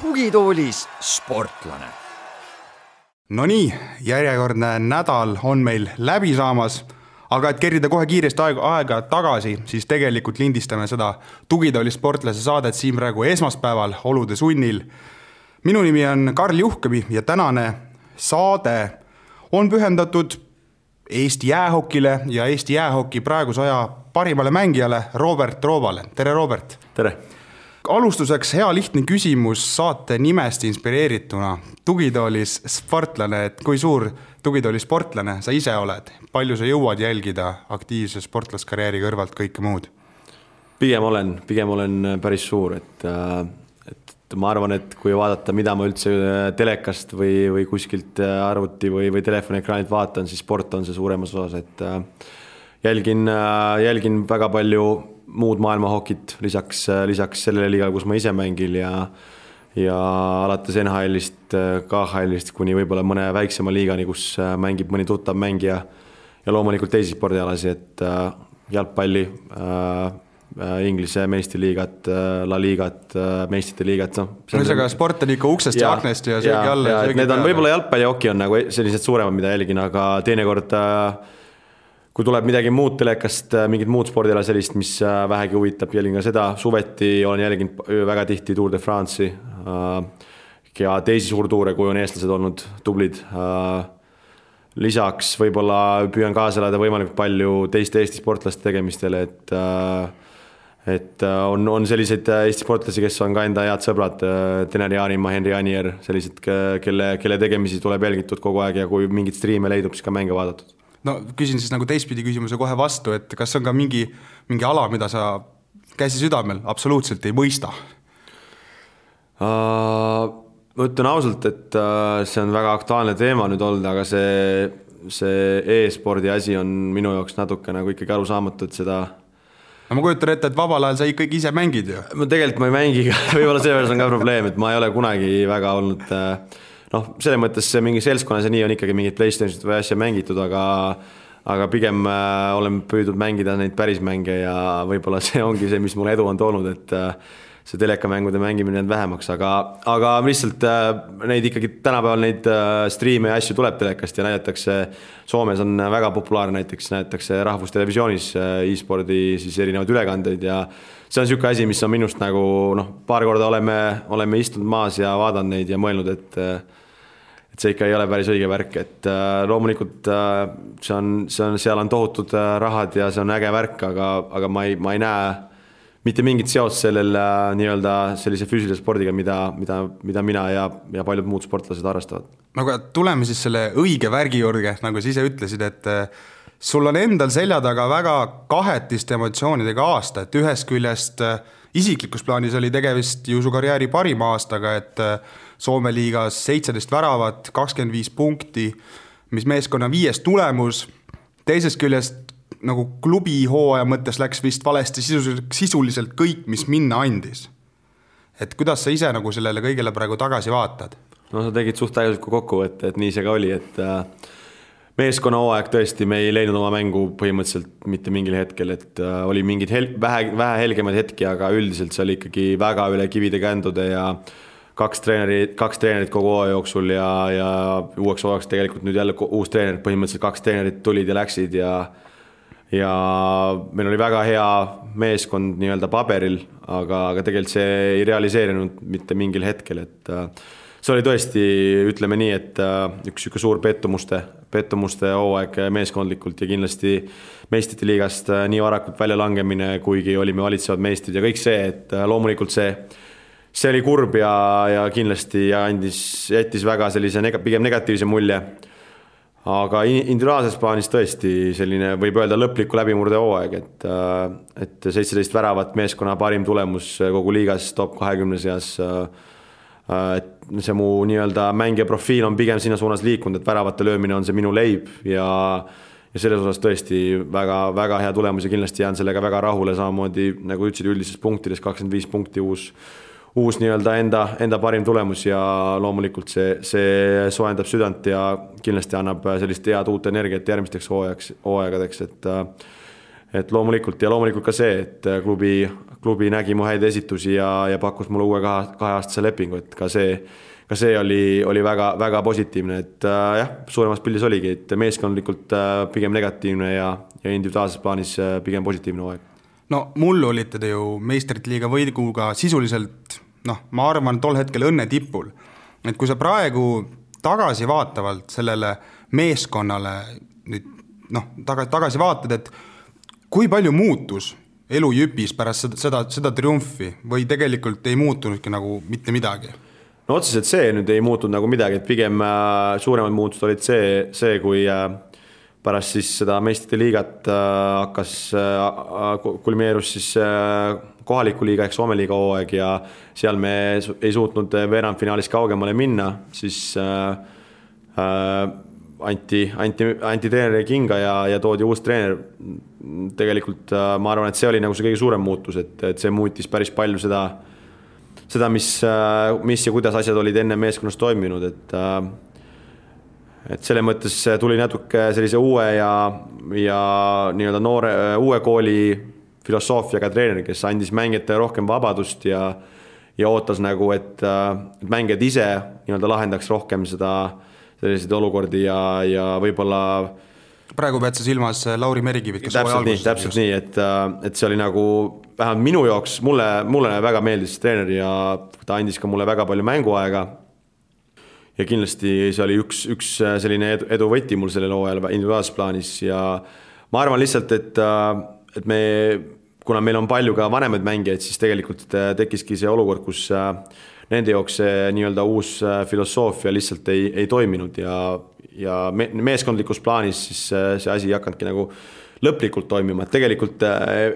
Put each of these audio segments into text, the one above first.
tugitoolis sportlane. Nonii, järjekordne nädal on meil läbi saamas, aga et kerida kohe kiiresti aega, aega tagasi, siis tegelikult lindistame seda tugitooli sportlase saadet siin praegu esmaspäeval olude sunnil. Minu nimi on Karl Juhkemi ja tänane saade on pühendatud Eesti jäähokile ja Eesti jäähoki praeguse aja parimale mängijale Robert Roobale, tere Robert! tere! alustuseks hea lihtne küsimus saate nimest inspireerituna. tugitoolis sportlane, et kui suur tugitooli sportlane sa ise oled, palju sa jõuad jälgida aktiivse sportlaskarjääri kõrvalt kõike muud? pigem olen, pigem olen päris suur, et, äh, ma arvan, et kui vaadata, mida ma üldse äh, telekast või, või kuskilt äh, arvuti või, või telefoniekraanilt vaatan, siis sport on see suuremas osas, et jälgin, jälgin väga palju muud maailma hokit lisaks, lisaks sellele liigale, kus ma ise mängin ja ja alates NHL-ist, KHL-ist kuni võib-olla mõne väiksema liigani, kus mängib mõni tuttav mängija ja loomulikult teisi spordialasid, et äh, jalgpalli äh,, Inglise meistriliigat, äh, La Ligat, äh, meistrite liigat, noh. ühesõnaga, sport on ikka uksest ja, ja aknast ja söögi alla ja, ja söögi. Need on võib-olla jalgpall ja hoki on nagu sellised suuremad, mida jälgin, aga teinekord äh, kui tuleb midagi muud telekast, äh, mingit muud spordiala sellist, mis äh, vähegi huvitab, jälgin ka seda, suveti olen jälginud väga tihti Tour de France'i äh, ja teisi suurtuure, kui on eestlased olnud tublid. lisaks võib-olla püüan kaasa elada võimalikult palju teiste Eesti sportlaste tegemistele, et et on, on selliseid Eesti sportlasi, kes on ka enda head sõbrad, Tener Jaanimaa, Henri Anier, sellised, kelle, kelle tegemisi tuleb jälgitud kogu aeg ja kui mingeid striime leidub, siis ka mänge vaadatud no küsin siis nagu teistpidi küsimuse kohe vastu, et kas on ka mingi, mingi ala, mida sa käsi südamel absoluutselt ei mõista uh,? ma ütlen ausalt, et see on väga aktuaalne teema nüüd olnud, aga see, see e-spordi asi on minu jaoks natuke nagu ikkagi arusaamatu, et seda no ma kujutan ette, et vabal ajal sa ikkagi ise mängid ju. ma tegelikult ma ei mängi võib-olla selles on ka probleem, et ma ei ole kunagi väga olnud uh, noh, selles mõttes mingi seltskonnas ja nii on ikkagi mingit Playstationit või asja mängitud, aga aga pigem äh, olen püüdnud mängida neid päris mänge ja võib-olla see ongi see, mis mulle edu on toonud, et äh, see telekamängude mängimine jäänud vähemaks, aga, aga lihtsalt äh, neid ikkagi tänapäeval neid äh, striime ja asju tuleb telekast ja näidatakse. Soomes on väga populaarne näiteks, näidatakse rahvustelevisioonis äh, e-spordi siis erinevaid ülekandeid ja see on niisugune asi, mis on minust nagu noh, paar korda oleme, oleme istunud maas ja vaadanud neid ja mõelnud, et et see ikka ei ole päris õige värk, et loomulikult see on, see on, seal on tohutud rahad ja see on äge värk, aga, aga ma ei, ma ei näe mitte mingit seost sellel äh, nii-öelda sellise füüsilise spordiga, mida, mida, mida mina ja, ja paljud muud sportlased harrastavad. no aga tuleme siis selle õige värgi juurde, nagu sa ise ütlesid, et äh, sul on endal selja taga väga kahetiste emotsioonidega aasta, et ühest küljest äh, isiklikus plaanis oli tegemist ju su karjääri parima aastaga, et Soome liigas seitseteist väravat, kakskümmend viis punkti, mis meeskonna viies tulemus, teisest küljest nagu klubi hooaja mõttes läks vist valesti sisuliselt, sisuliselt kõik, mis minna andis. et kuidas sa ise nagu sellele kõigele praegu tagasi vaatad? no sa tegid suht täiusliku kokkuvõtte, et nii see ka oli, et äh, meeskonna hooaeg tõesti, me ei leidnud oma mängu põhimõtteliselt mitte mingil hetkel, et äh, oli mingeid hel-, vähe, vähe helgemaid hetki, aga üldiselt see oli ikkagi väga üle kivide-kändude ja kaks treenerit, kaks treenerit kogu hooaja jooksul ja, ja uueks hooajaks tegelikult nüüd jälle uus treener, põhimõtteliselt kaks treenerit tulid ja läksid ja ja meil oli väga hea meeskond nii-öelda paberil, aga, aga tegelikult see ei realiseerinud mitte mingil hetkel, et äh, see oli tõesti, ütleme nii, et äh, üks niisugune suur pettumuste, pettumuste hooaeg meeskondlikult ja kindlasti meistrite liigast äh, nii varakult väljalangemine, kuigi olime valitsevad meistrid ja kõik see, et loomulikult see see oli kurb ja, ja kindlasti andis, jättis väga sellise nega, pigem negatiivse mulje. Aga individuaalses plaanis tõesti selline, võib öelda, lõpliku läbimurde hooaeg, et, äh, et seitseteist väravat, meeskonna parim tulemus kogu liigas, top kahekümne seas. Äh, et see mu nii-öelda mängija profiil on pigem sinna suunas liikunud, et väravate löömine on see minu leib ja ja selles osas tõesti väga-väga hea tulemus ja kindlasti jään sellega väga rahule, samamoodi nagu ütlesid, üldistes punktides kakskümmend viis punkti uus uus nii-öelda enda, enda parim tulemus ja loomulikult see, see soojendab südant ja kindlasti annab sellist head uut energiat järgmisteks hooajaks, hooaegadeks, et et loomulikult ja loomulikult ka see, et klubi, klubi nägi mu häid esitusi ja, ja pakkus mulle uue kahe, kaheaastase lepingu, et ka see, ka see oli, oli väga, väga positiivne, et äh, jah, suuremas pildis oligi, et meeskondlikult äh, pigem negatiivne ja, ja individuaalses plaanis äh, pigem positiivne hooaeg no mullu olite te ju meistrite liiga võiduga sisuliselt noh, ma arvan, tol hetkel õnne tipul. et kui sa praegu tagasivaatavalt sellele meeskonnale nüüd noh, taga, tagasi vaatad, et kui palju muutus elu Jüpis pärast seda, seda, seda triumfi või tegelikult ei muutunudki nagu mitte midagi? no otseselt see nüüd ei muutunud nagu midagi, et pigem äh, suuremad muutused olid see, see, kui äh, pärast siis seda meistrite liigat äh, hakkas äh,, kulmineerus siis äh, kohaliku liiga ehk Soome liiga hooaeg ja seal me ei suutnud veerandfinaalis kaugemale minna, siis äh, äh, anti, anti, anti treeneri kinga ja, ja toodi uus treener. tegelikult äh, ma arvan, et see oli nagu see kõige suurem muutus, et, et see muutis päris palju seda, seda, mis, äh, mis ja kuidas asjad olid enne meeskonnas toiminud, et äh, et selles mõttes tuli natuke sellise uue ja, ja nii-öelda noore, uue kooli filosoofiaga treener, kes andis mängijatele rohkem vabadust ja ja ootas nagu, et, et mängijad ise nii-öelda lahendaks rohkem seda, selliseid olukordi ja, ja võib-olla praegu pead sa silmas Lauri Merikivit, kes täpselt nii, täpselt just. nii, et, et see oli nagu vähemalt minu jaoks, mulle, mulle väga meeldis see treener ja ta andis ka mulle väga palju mänguaega ja kindlasti see oli üks, üks selline edu, edu võti mul sellel hooajal individuaalses plaanis ja ma arvan lihtsalt, et, et me, kuna meil on palju ka vanemaid mängijaid, siis tegelikult tekkiski see olukord, kus nende jaoks see nii-öelda uus filosoofia lihtsalt ei, ei toiminud ja, ja me, meeskondlikus plaanis siis see asi ei hakanudki nagu lõplikult toimima, et tegelikult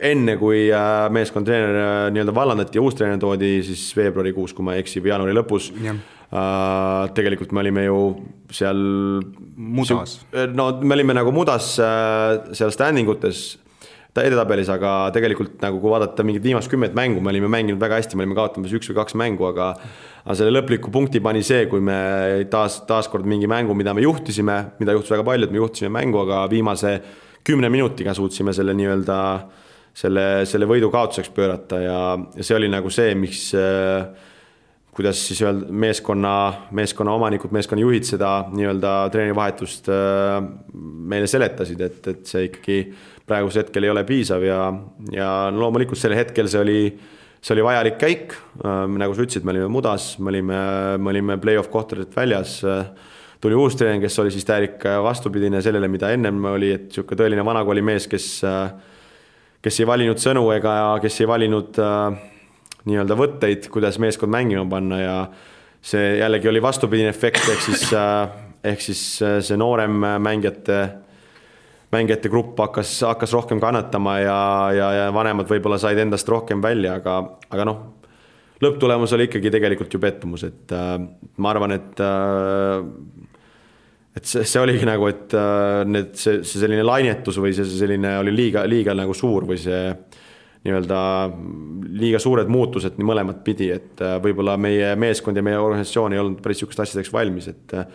enne, kui meeskonntreener nii-öelda vallandati ja uus treener toodi, siis veebruarikuus, kui ma ei eksi, või jaanuari lõpus Uh, tegelikult me olime ju seal mudas. no me olime nagu mudas uh, seal standing utes edetabelis, aga tegelikult nagu kui vaadata mingit viimast kümmet mängu, me olime mänginud väga hästi, me olime kaotamas üks või kaks mängu, aga aga selle lõpliku punkti pani see, kui me taas, taaskord mingi mängu, mida me juhtisime, mida juhtus väga palju, et me juhtisime mängu, aga viimase kümne minutiga suutsime selle nii-öelda selle, selle võidu kaotuseks pöörata ja, ja see oli nagu see, miks äh, kuidas siis öelda, meeskonna, meeskonna omanikud, meeskonna juhid seda nii-öelda treenivahetust äh, meile seletasid, et, et see ikkagi praegusel hetkel ei ole piisav ja, ja loomulikult sel hetkel see oli, see oli vajalik käik. Äh, nagu sa ütlesid, me olime mudas, me olime, me olime play-off kohtadelt väljas. tuli uus treener, kes oli siis täielik vastupidine sellele, mida ennem oli, et niisugune tõeline vanakooli mees, kes, kes ei valinud sõnu ega kes ei valinud äh, nii-öelda võtteid, kuidas meeskond mängima panna ja see jällegi oli vastupidine efekt, ehk siis, äh, ehk siis äh, see noorem mängijate, mängijate grupp hakkas, hakkas rohkem kannatama ja, ja, ja vanemad võib-olla said endast rohkem välja, aga, aga noh, lõpptulemus oli ikkagi tegelikult ju pettumus, et äh, ma arvan, et et see, see oligi nagu, et need, see, see selline lainetus või see, see selline oli liiga, liiga nagu suur või see nii-öelda liiga suured muutused nii mõlemat pidi, et äh, võib-olla meie meeskond ja meie organisatsioon ei olnud päris sihukest asjadeks valmis, et äh,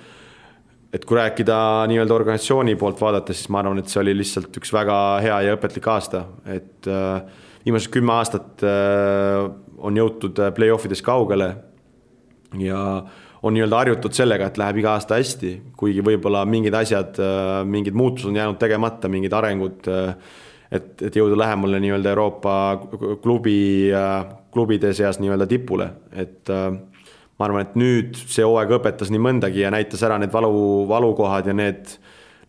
et kui rääkida nii-öelda organisatsiooni poolt vaadates, siis ma arvan, et see oli lihtsalt üks väga hea ja õpetlik aasta, et äh, viimased kümme aastat on jõutud play-off ides kaugele ja on nii-öelda harjutud sellega, et läheb iga aasta hästi, kuigi võib-olla mingid asjad, mingid muutused on jäänud tegemata, mingid arengud et, et jõuda lähemale nii-öelda Euroopa klubi, klubide seas nii-öelda tipule, et äh, ma arvan, et nüüd see hooaeg õpetas nii mõndagi ja näitas ära need valu, valukohad ja need,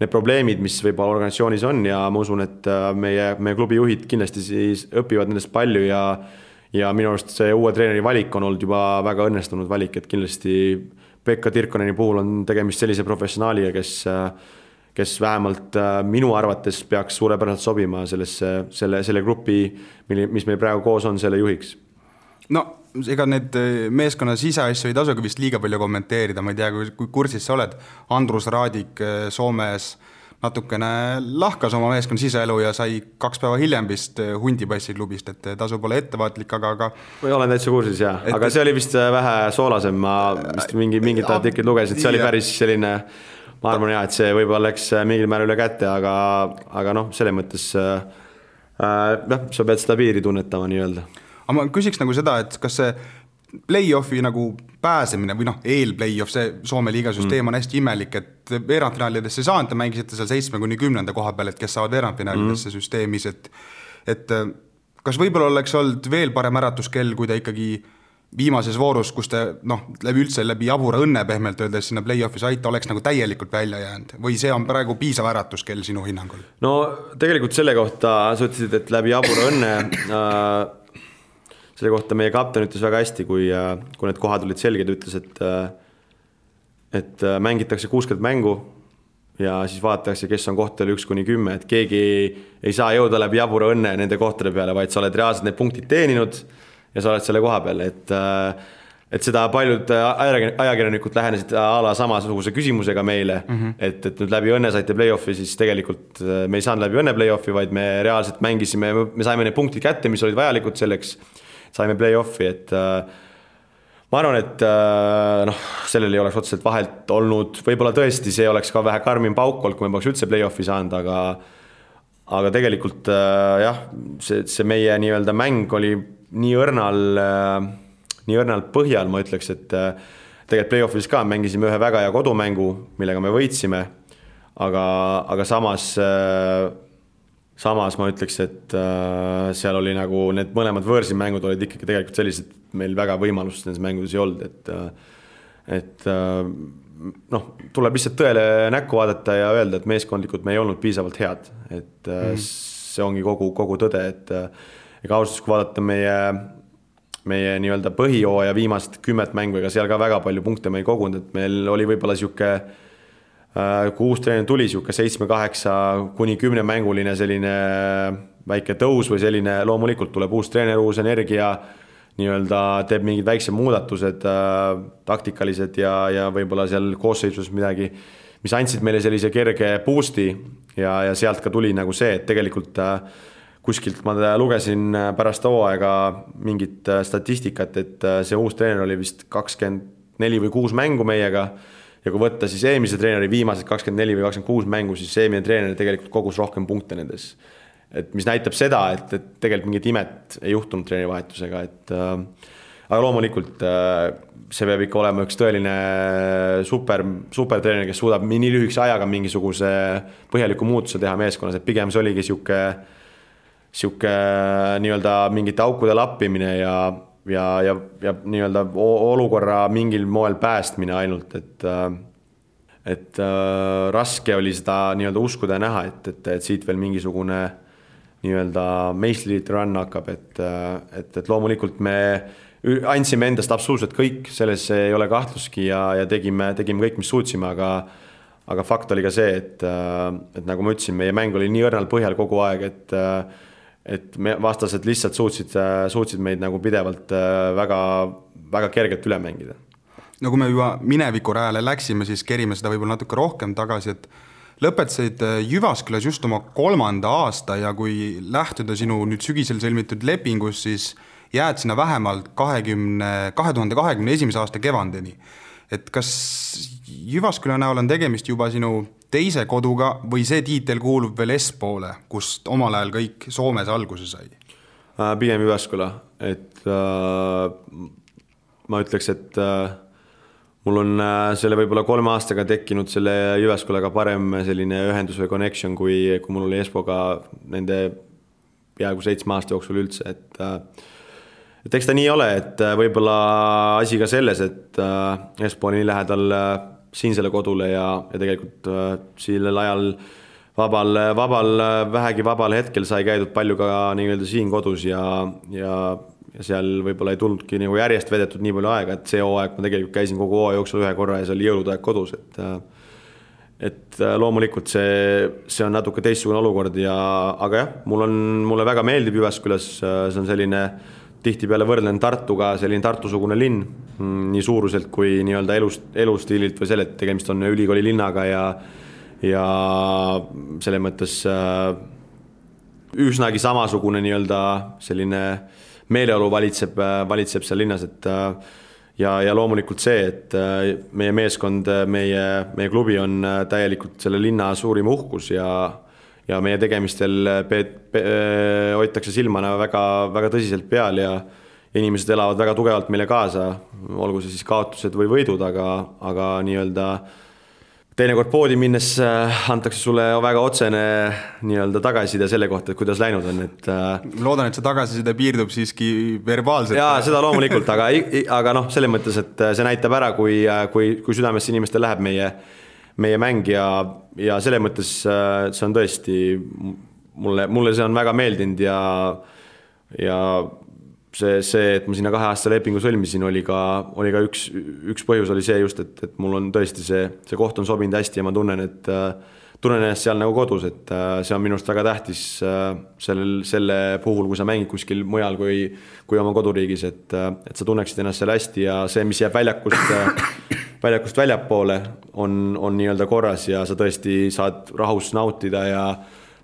need probleemid, mis võib-olla organisatsioonis on ja ma usun, et äh, meie, meie klubi juhid kindlasti siis õpivad nendest palju ja ja minu arust see uue treeneri valik on olnud juba väga õnnestunud valik, et kindlasti Pekka Tirkoneni puhul on tegemist sellise professionaaliga, kes äh, kes vähemalt äh, minu arvates peaks suurepäraselt sobima sellesse, selle, selle grupi, mille, mis meil praegu koos on, selle juhiks. no ega need äh, meeskonna siseasju ei tasugi vist liiga palju kommenteerida, ma ei tea, kui, kursis sa oled, Andrus Raadik äh, Soomes, natukene lahkas oma meeskonna siseelu ja sai kaks päeva hiljem vist hundipassi klubist, et tasub olla ettevaatlik, aga, aga. või olen täitsa kursis et..., aga see oli vist vähe soolasem, ma vist mingi, mingit artiklit lugesin, see oli päris selline ma arvan jah, et see võib-olla läks mingil määral üle käte, aga, aga noh, selles mõttes äh, noh, sa pead seda piiri tunnetama nii-öelda. aga ma küsiks nagu seda, et kas see play-off'i nagu pääsemine või noh, eel-play-off, see Soome liiga süsteem mm. on hästi imelik, et veerandfinaalidesse ei saanud, te mängisite seal seitsme kuni kümnenda koha peal, et kes saavad veerandfinaalidesse mm. süsteemis, et et kas võib-olla oleks olnud veel parem äratuskell, kui te ikkagi viimases voorus, kus te noh, läbi üldse läbi jabura õnne pehmelt öeldes sinna play-off'i saite, oleks nagu täielikult välja jäänud või see on praegu piisav äratuskell sinu hinnangul? no tegelikult selle kohta sa ütlesid, et läbi jabura õnne äh, selle kohta meie kapten ütles väga hästi, kui, äh, kui need kohad olid selged, ütles, et äh, et äh, mängitakse kuuskümmend mängu ja siis vaadatakse, kes on kohtadel üks kuni kümme, et keegi ei saa jõuda läbi jabura õnne nende kohtade peale, vaid sa oled reaalselt need punktid teeninud ja sa oled selle koha peal, et äh, et seda paljud ajakirjanikud lähenesid a la samasuguse küsimusega meile. Mm, -hmm. et, et nüüd läbi õnne saite play-off'i, siis tegelikult äh, me ei saanud läbi õnne play-off'i, vaid me reaalselt mängisime, me saime need punktid kätte, mis olid vajalikud selleks, saime play-off'i, et äh, ma arvan, et noh, sellel ei oleks otseselt vahet olnud, võib-olla tõesti see oleks ka vähe karmim pauk olnud, kui me poleks üldse play-off'i saanud, aga aga tegelikult jah, see, see meie nii-öelda mäng oli nii õrnal, äh, nii õrnal põhjal, ma ütleks, et äh, tegelikult play-off'is ka mängisime ühe väga hea kodumängu, millega me võitsime, aga, aga samas, äh, samas ma ütleks, et seal oli nagu need mõlemad võõrsil mängud olid ikkagi tegelikult sellised, meil väga võimalust nendes mängudes ei olnud, et et noh, tuleb lihtsalt tõele näkku vaadata ja öelda, et meeskondlikult me ei olnud piisavalt head, et mm -hmm. see ongi kogu, kogu tõde, et ega ausalt öeldes, kui vaadata meie, meie nii-öelda põhijooaja viimast kümmet mängu, ega seal ka väga palju punkte me ei kogunud, et meil oli võib-olla niisugune äh, kui uus treener tuli, niisugune seitsme-kaheksa kuni kümnemänguline selline väike tõus või selline, loomulikult tuleb uus treener, uus energia, nii-öelda teeb mingid väiksed muudatused äh, taktikalised ja, ja võib-olla seal koosseisus midagi, mis andsid meile sellise kerge boost'i ja, ja sealt ka tuli nagu see, et tegelikult äh, kuskilt ma lugesin äh, pärast hooaega mingit äh, statistikat, et äh, see uus treener oli vist kakskümmend neli või kuus mängu meiega. ja kui võtta siis eelmise treeneri viimased kakskümmend neli või kakskümmend kuus mängu, siis eelmine treener tegelikult kogus rohkem punkte nendes. et mis näitab seda, et, et tegelikult mingit imet ei juhtunud treenerivahetusega, et äh, aga loomulikult see peab ikka olema üks tõeline super, supertreener, kes suudab nii lühikese ajaga mingisuguse põhjaliku muutuse teha meeskonnas, et pigem see oligi sihuke sihuke nii-öelda mingite aukude lappimine ja, ja, ja, ja nii-öelda olukorra mingil moel päästmine ainult, et et äh, raske oli seda nii-öelda uskuda ja näha, et, et, et siit veel mingisugune nii-öelda meistritiitli run hakkab, et, et, et loomulikult me andsime endast absoluutselt kõik, selles ei ole kahtlustki ja, ja tegime, tegime kõik, mis suutsime, aga aga fakt oli ka see, et, et nagu ma ütlesin, meie mäng oli nii õrnal põhjal kogu aeg, et et me, vastased lihtsalt suutsid, suutsid meid nagu pidevalt äh, väga, väga kergelt üle mängida. no kui me juba mineviku rajale läksime, siis kerime seda võib-olla natuke rohkem tagasi, et lõpetasid äh, Jyvaskylas just oma kolmanda aasta ja kui lähtuda sinu nüüd sügisel sõlmitud lepingust, siis jääd sinna vähemalt kahekümne, kahe tuhande kahekümne esimese aasta kevandeni. et kas Jyvaskyla näol on tegemist juba sinu teise koduga või see tiitel kuulub veel Espoole, kust omal ajal kõik Soomes alguse sai? Äh, pigem Jyvaskyla, et äh, ma ütleks, et äh, mul on äh, selle võib-olla kolme aastaga tekkinud selle Jyvaskylaga parem selline ühendus või connection, kui, kui mul oli Espoga nende peaaegu seitsme aasta jooksul üldse, et äh, et eks ta nii ole, et äh, võib-olla asi ka selles, et äh, Espo on nii lähedal äh, siinsele kodule ja, ja tegelikult äh, sellel ajal vabal, vabal, vähegi vabal hetkel sai käidud palju ka nii-öelda siin kodus ja, ja, ja seal võib-olla ei tulnudki nagu järjest vedetud nii palju aega, et see hooaeg ma tegelikult käisin kogu hooaja jooksul ühe korra ja see oli jõulude aeg kodus, et äh, et äh, loomulikult see, see on natuke teistsugune olukord ja, aga jah, mul on, mulle väga meeldib Jyvaskylas, see on selline tihtipeale võrdlen Tartuga, selline Tartu-sugune linn, mm, nii suuruselt kui nii-öelda elust, elustiililt või selle, et tegemist on ülikooli linnaga ja ja selles mõttes äh, üsnagi samasugune nii-öelda selline meeleolu valitseb, valitseb seal linnas, et ja, ja loomulikult see, et meie meeskond, meie, meie klubi on täielikult selle linna suurim uhkus ja ja meie tegemistel pe-, pe-, hoitakse silma väga, väga tõsiselt peal ja inimesed elavad väga tugevalt meile kaasa, olgu see siis kaotused või võidud, aga, aga nii-öelda teinekord poodi minnes äh, antakse sulle väga otsene nii-öelda tagasiside selle kohta, et kuidas läinud on, et. Äh, loodan, et see tagasiside piirdub siiski verbaalselt. jaa, seda loomulikult, aga, aga noh, selles mõttes, et see näitab ära, kui, kui, kui südamesse inimestel läheb meie meie mäng ja, ja selles mõttes äh, see on tõesti mulle, mulle see on väga meeldinud ja, ja see, see, et ma sinna kaheaastase lepingu sõlmisin, oli ka, oli ka üks, üks põhjus oli see just, et, et mul on tõesti see, see koht on sobinud hästi ja ma tunnen, et tunnen ennast seal nagu kodus, et äh, see on minu arust väga tähtis äh, sellel, selle puhul, kui sa mängid kuskil mujal kui, kui oma koduriigis, et, et sa tunneksid ennast seal hästi ja see, mis jääb väljakust väljakust väljapoole, on, on nii-öelda korras ja sa tõesti saad rahus nautida ja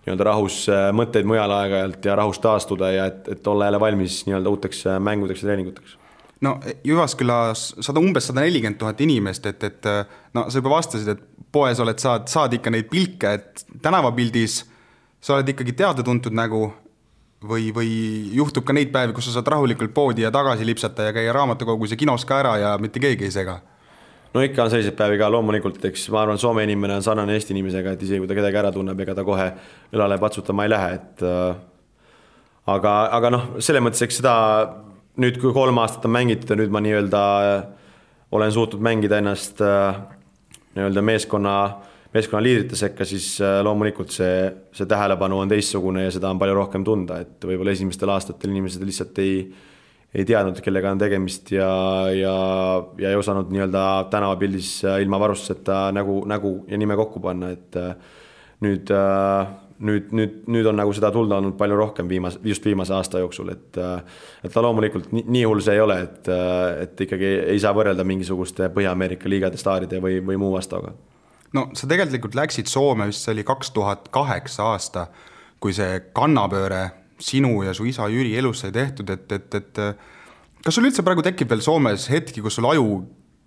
nii-öelda rahus äh, mõtteid mujal aeg-ajalt ja rahus taastuda ja et, et olla jälle valmis nii-öelda uuteks äh, mängudeks ja treeninguteks. No Jyvaskylas sada, umbes sada nelikümmend tuhat inimest, et, et äh, no sa juba vastasid, et poes oled, saad, saad ikka neid pilke, et tänavapildis sa oled ikkagi teada-tuntud nägu või, või juhtub ka neid päevi, kus sa saad rahulikult poodi ja tagasi lipsata ja käia raamatukogus ja kinos ka ära ja mitte keegi ei sega. No ikka on selliseid päevi ka loomulikult, eks ma arvan, Soome inimene on sarnane Eesti inimesega, et isegi kui ta kedagi ära tunneb, ega ta kohe õlale patsutama ei lähe, et äh, aga, aga noh, selles mõttes, eks seda nüüd, kui kolm aastat on mängitud ja nüüd ma nii-öelda olen suutnud mängida ennast äh, nii-öelda meeskonna, meeskonna liidrite sekka, siis loomulikult see, see tähelepanu on teistsugune ja seda on palju rohkem tunda, et võib-olla esimestel aastatel inimesed lihtsalt ei ei teadnud, kellega on tegemist ja, ja, ja ei osanud nii-öelda tänavapildis äh, ilma varustuseta nägu, nägu ja nime kokku panna, et äh, nüüd, äh, nüüd, nüüd, nüüd on nagu seda tunda olnud palju rohkem viimase, just viimase aasta jooksul, et et ta loomulikult nii, nii hull see ei ole, et, et ikkagi ei saa võrrelda mingisuguste Põhja-Ameerika liigade staaride või, või muu vastaga. no sa tegelikult läksid Soome vist see oli kaks tuhat kaheksa aasta, kui see kannapööre sinu ja su isa Jüri elus sai tehtud, et, et, et kas sul üldse praegu tekib veel Soomes hetki, kus sul aju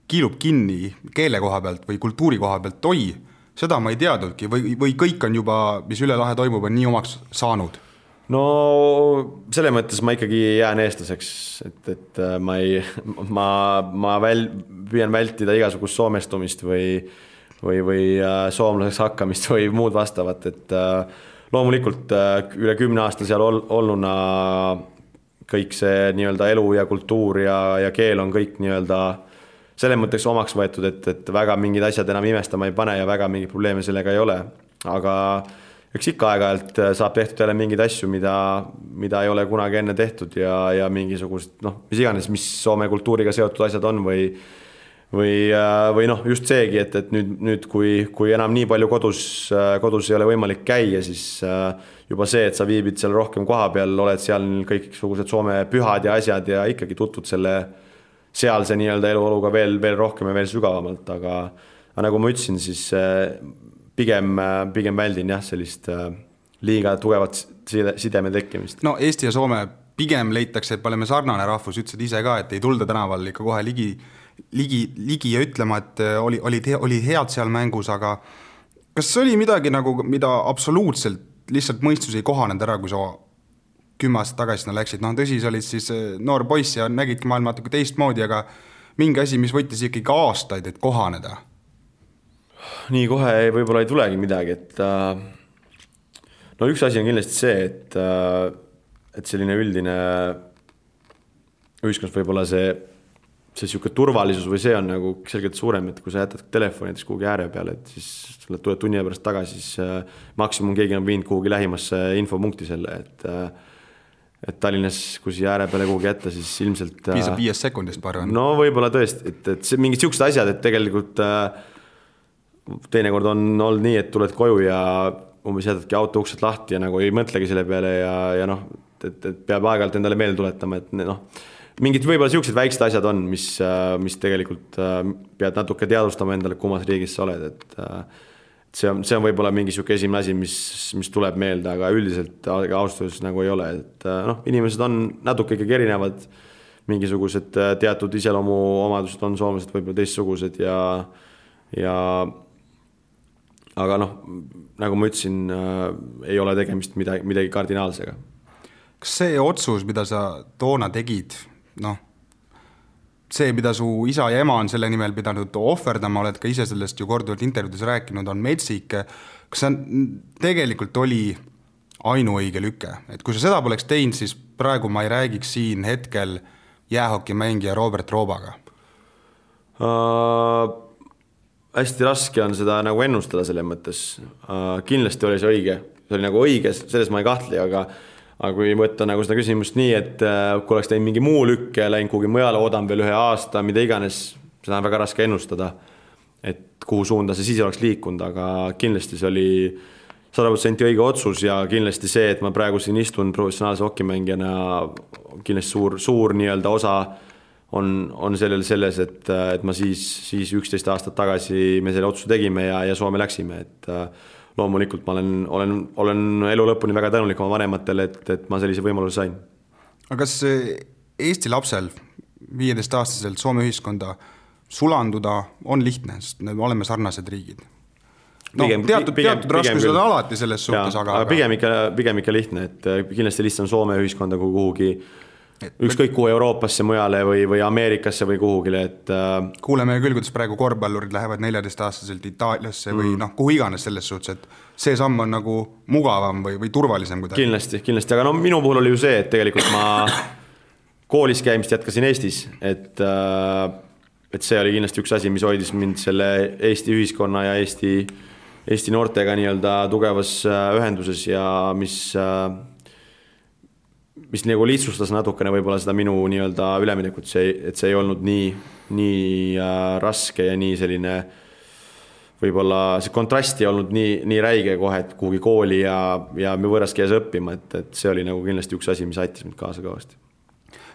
kiilub kinni keele koha pealt või kultuuri koha pealt, oi, seda ma ei teadnudki. Või, või kõik on juba, mis üle lahe toimub, on nii omaks saanud? no selles mõttes ma ikkagi jään eestlaseks, et, et äh, ma ei, ma, ma väl-, püüan vältida igasugust soomestumist või või, või äh, soomlaseks hakkamist või muud vastavat, et äh, loomulikult äh, üle kümne aasta seal ol, olnuna kõik see nii-öelda elu ja kultuur ja, ja keel on kõik nii-öelda selles mõttes omaks võetud, et, et väga mingid asjad enam imestama ei pane ja väga mingeid probleeme sellega ei ole. aga eks ikka aeg-ajalt äh, saab tehtud jälle mingeid asju, mida, mida ei ole kunagi enne tehtud ja, ja mingisugused noh, mis iganes, mis Soome kultuuriga seotud asjad on või või, äh, või noh, just seegi, et, et nüüd, nüüd kui, kui enam nii palju kodus, äh, kodus ei ole võimalik käia, siis juba see, et sa viibid seal rohkem kohapeal, oled seal kõiksugused Soome pühad ja asjad ja ikkagi tutvud selle sealse nii-öelda eluoluga veel, veel rohkem ja veel sügavamalt, aga aga nagu ma ütlesin, siis pigem, pigem väldin jah, sellist liiga tugevat side, sideme tekkimist. no Eesti ja Soome pigem leitakse, et me oleme sarnane rahvus, ütlesid ise ka, et ei tulda tänaval ikka kohe ligi ligi, ligi ja ütlema, et äh, oli, olid, olid head seal mängus, aga kas oli midagi nagu, mida absoluutselt lihtsalt mõistus ei kohanenud ära, kui sa kümme aastat tagasi sinna läksid, noh tõsi, sa olid siis äh, noor poiss ja nägidki maailma natuke teistmoodi, aga mingi asi, mis võttis ikkagi aastaid, et kohaneda? nii kohe võib-olla ei tulegi midagi, et äh, no üks asi on kindlasti see, et, et selline üldine ühiskonnas võib-olla see see niisugune turvalisus või see on nagu selgelt suurem, et kui sa jätad telefoni näiteks kuhugi ääre peale, et siis tuled tunni pärast tagasi, siis äh, maksimum keegi on viinud kuhugi lähimasse infopunkti selle, et äh, et Tallinnas, kui siia ääre peale kuhugi jätta, siis ilmselt äh, piisab viiest sekundist, ma arvan. no võib-olla tõesti, et, et see mingid niisugused asjad, et tegelikult teinekord on olnud nii, et tuled koju ja umbes jätadki auto uksed lahti ja nagu ei mõtlegi selle peale ja, ja noh, et, et peab aeg-ajalt endale meelde tuletama, et noh mingid võib-olla niisugused väiksed asjad on, mis, äh, mis tegelikult äh, pead natuke teadvustama endale, kummas riigis sa oled, et äh, see on, see on võib-olla mingi sihuke esimene asi, mis, mis tuleb meelde, aga üldiselt ausalt öeldes nagu ei ole, et noh, inimesed on natuke ikkagi erinevad. mingisugused teatud iseloomuomadused on soomlased võib-olla teistsugused ja, ja aga noh, nagu ma ütlesin äh,, ei ole tegemist midagi, midagi kardinaalsega. kas see otsus, mida sa toona tegid, noh, see, mida su isa ja ema on selle nimel pidanud ohverdama, oled ka ise sellest ju korduvalt intervjuudes rääkinud, on metsik. kas see tegelikult oli ainuõige lüke, et kui sa seda poleks teinud, siis praegu ma ei räägiks siin hetkel jäähokimängija Robert Roobaga uh hästi raske on seda nagu ennustada selles mõttes uh,. kindlasti oli see õige, see oli nagu õige, selles ma ei kahtle, aga aga kui võtta nagu seda küsimust nii, et uh, kui oleks teinud mingi muu lükke, läinud kuhugi mujale, oodanud veel ühe aasta, mida iganes, seda on väga raske ennustada. et kuhu suunda see siis oleks liikunud, aga kindlasti see oli sada protsenti õige otsus ja kindlasti see, et ma praegu siin istun professionaalse hokimängijana, kindlasti suur, suur nii-öelda osa on, on sellel selles, et, et ma siis, siis üksteist aastat tagasi me selle otsuse tegime ja, ja Soome läksime, et äh, loomulikult ma olen, olen, olen elu lõpuni väga tänulik oma vanematele, et, et ma sellise võimaluse sain. aga kas Eesti lapsel, viieteistaastaselt Soome ühiskonda sulanduda on lihtne, sest me oleme sarnased riigid? no pigem, teatud, teatud raskused on alati selles suhtes, aga, aga pigem ikka, pigem ikka lihtne, et kindlasti lihtsam Soome ühiskonda kui kuhugi ükskõik kuhu Euroopasse, mujale või, või Ameerikasse või kuhugile, et äh.... kuuleme küll, kuidas praegu korvpallurid lähevad neljateistaastaselt Itaaliasse mm. või noh, kuhu iganes selles suhtes, et see samm on nagu mugavam või, või turvalisem kuidagi. kindlasti, kindlasti, aga no minu puhul oli ju see, et tegelikult ma koolis käimist jätkasin Eestis, et äh, et see oli kindlasti üks asi, mis hoidis mind selle Eesti ühiskonna ja Eesti, Eesti noortega nii-öelda tugevas äh, ühenduses ja mis äh, mis nagu lihtsustas natukene võib-olla seda minu nii-öelda üleminekut, see, et see ei olnud nii, nii äh, raske ja nii selline võib-olla see kontrast ei olnud nii, nii räige kohe, et kuhugi kooli ja, ja võõras keeles õppima, et, et see oli nagu kindlasti üks asi, mis aitas mind kaasa kõvasti.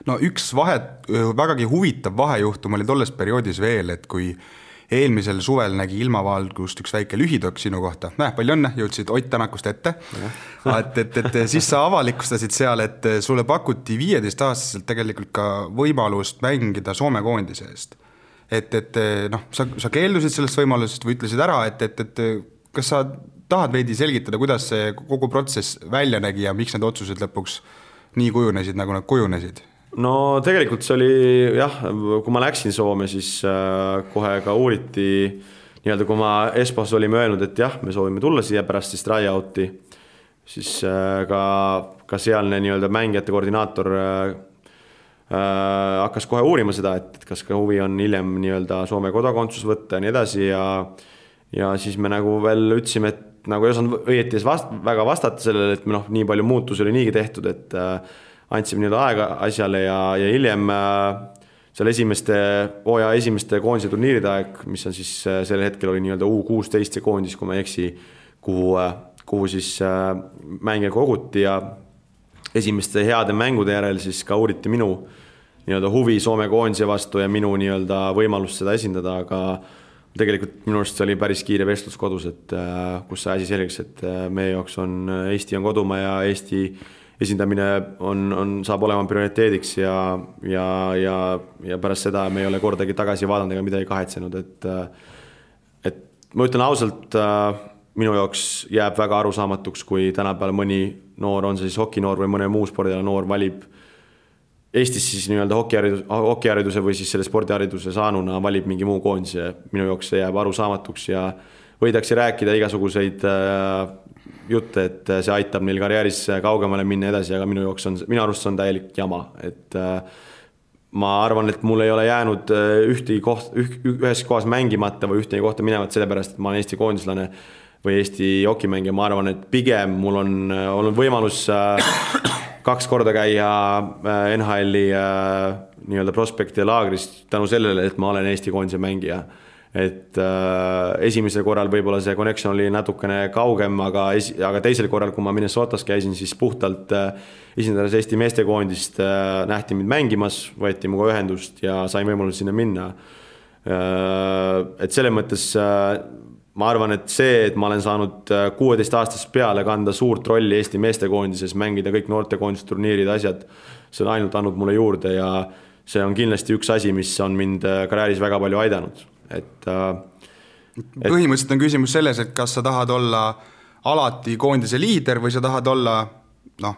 no üks vahet, vägagi huvitav vahejuhtum oli tolles perioodis veel, et kui äh, eelmisel suvel nägi ilmavalgust üks väike lühidokk sinu kohta, näe, palju õnne, jõudsid Ott Tänakust ette. et, et, et siis sa avalikustasid seal, et sulle pakuti viieteistaastaselt tegelikult ka võimalust mängida Soome koondise eest. et, et noh, sa, sa keeldusid sellest võimalusest või ütlesid ära, et, et, et kas sa tahad veidi selgitada, kuidas see kogu protsess välja nägi ja miks need otsused lõpuks nii kujunesid, nagu nad kujunesid? No tegelikult see oli jah, kui ma läksin Soome, siis äh, kohe ka uuriti nii-öelda, kui ma Espos olime öelnud, et jah, me soovime tulla siia pärast siis try-out'i, siis äh, ka, ka sealne nii-öelda mängijate koordinaator äh, hakkas kohe uurima seda, et, et kas ka huvi on hiljem nii-öelda Soome kodakondsus võtta ja nii edasi ja ja siis me nagu veel ütlesime, et nagu ei osanud õieti vast-, väga vastata sellele, et noh, nii palju muutusi oli niigi tehtud, et äh, andsime nii-öelda aega asjale ja, ja hiljem äh, seal esimeste, hooaja esimeste koondise turniiride aeg, mis on siis äh, sel hetkel oli nii-öelda U kuusteist see koondis, kui ma ei eksi, kuhu, äh, kuhu siis mänge koguti ja esimeste heade mängude järel siis ka uuriti minu nii-öelda huvi Soome koondise vastu ja minu nii-öelda võimalust seda esindada, aga tegelikult minu arust see oli päris kiire vestlus kodus, et kus sai asi selgeks, et meie jaoks on Eesti on kodumaa ja Eesti esindamine on, on, saab olema prioriteediks ja, ja, ja, ja pärast seda me ei ole kordagi tagasi vaadanud ega midagi kahetsenud, et et ma ütlen ausalt, minu jaoks jääb väga arusaamatuks, kui tänapäeval mõni noor, on see siis hokinoor või mõne muu spordiala noor, valib Eestis siis nii-öelda hokiharidus, hokihariduse või siis selle spordihariduse saanuna valib mingi muu koondise, minu jaoks see jääb arusaamatuks ja võidakse rääkida igasuguseid äh, jutte, et see aitab neil karjääris kaugemale minna edasi, aga minu jaoks on, minu arust see on täielik jama, et äh, ma arvan, et mul ei ole jäänud äh, ühtegi koht, ühes kohas mängimata või ühtegi kohta minemata sellepärast, et ma olen Eesti koondislane või Eesti hokimängija, ma arvan, et pigem mul on äh, olnud võimalus kaks korda käia NHL-i nii-öelda prospekti laagris tänu sellele, et ma olen Eesti koondise mängija et äh, esimesel korral võib-olla see connection oli natukene kaugem, aga esi-, aga teisel korral, kui ma Minnesotas käisin, siis puhtalt äh, esindades Eesti meestekoondist äh, nähti mind mängimas, võeti minuga ühendust ja sain võimaluse sinna minna äh,. et selles mõttes äh, ma arvan, et see, et ma olen saanud kuueteistaastasest peale kanda suurt rolli Eesti meestekoondises, mängida kõik noortekoondise turniirid, asjad, see on ainult andnud mulle juurde ja see on kindlasti üks asi, mis on mind karjääris väga palju aidanud, et, et.... põhimõtteliselt on küsimus selles, et kas sa tahad olla alati koondise liider või sa tahad olla noh,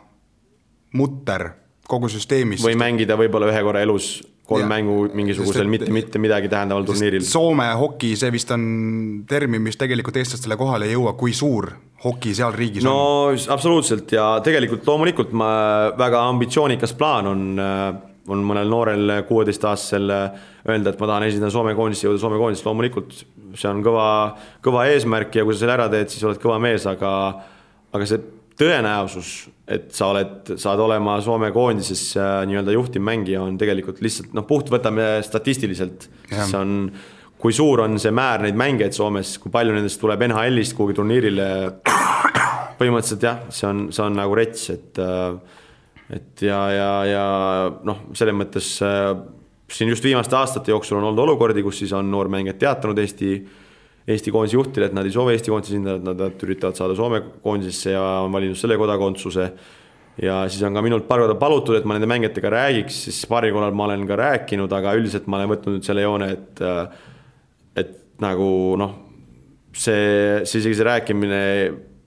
mutter kogu süsteemis. või mängida võib-olla ühe korra elus kolm ja. mängu mingisugusel mitte, mitte midagi tähendaval turniiril. Soome hoki, see vist on termin, mis tegelikult eestlastele kohale ei jõua, kui suur hoki seal riigis no, on. no absoluutselt ja tegelikult loomulikult ma, väga ambitsioonikas plaan on, on mõnel noorel kuueteistaastasel öelda, et ma tahan esindada Soome koondist, jõuda Soome koondist, loomulikult see on kõva, kõva eesmärk ja kui sa selle ära teed, siis oled kõva mees, aga aga see tõenäosus, et sa oled, saad olema Soome koondises äh, nii-öelda juhtivmängija, on tegelikult lihtsalt noh, puht võtame statistiliselt, siis on, kui suur on see määr neid mängijaid Soomes, kui palju nendest tuleb NHL-ist kuhugi turniirile. põhimõtteliselt jah, see on, see on nagu rets, et, äh, et ja, ja, ja noh, selles mõttes äh, siin just viimaste aastate jooksul on olnud olukordi, kus siis on noormängijad teatanud Eesti Eesti koondise juhtidele, et nad ei soovi Eesti koondise esindajat, nad üritavad saada Soome koondisesse ja on valinud selle kodakondsuse. ja siis on ka minult paar korda palutud, et ma nende mängijatega räägiks, siis paari korral ma olen ka rääkinud, aga üldiselt ma olen võtnud nüüd selle joone, et et nagu noh, see, see isegi see rääkimine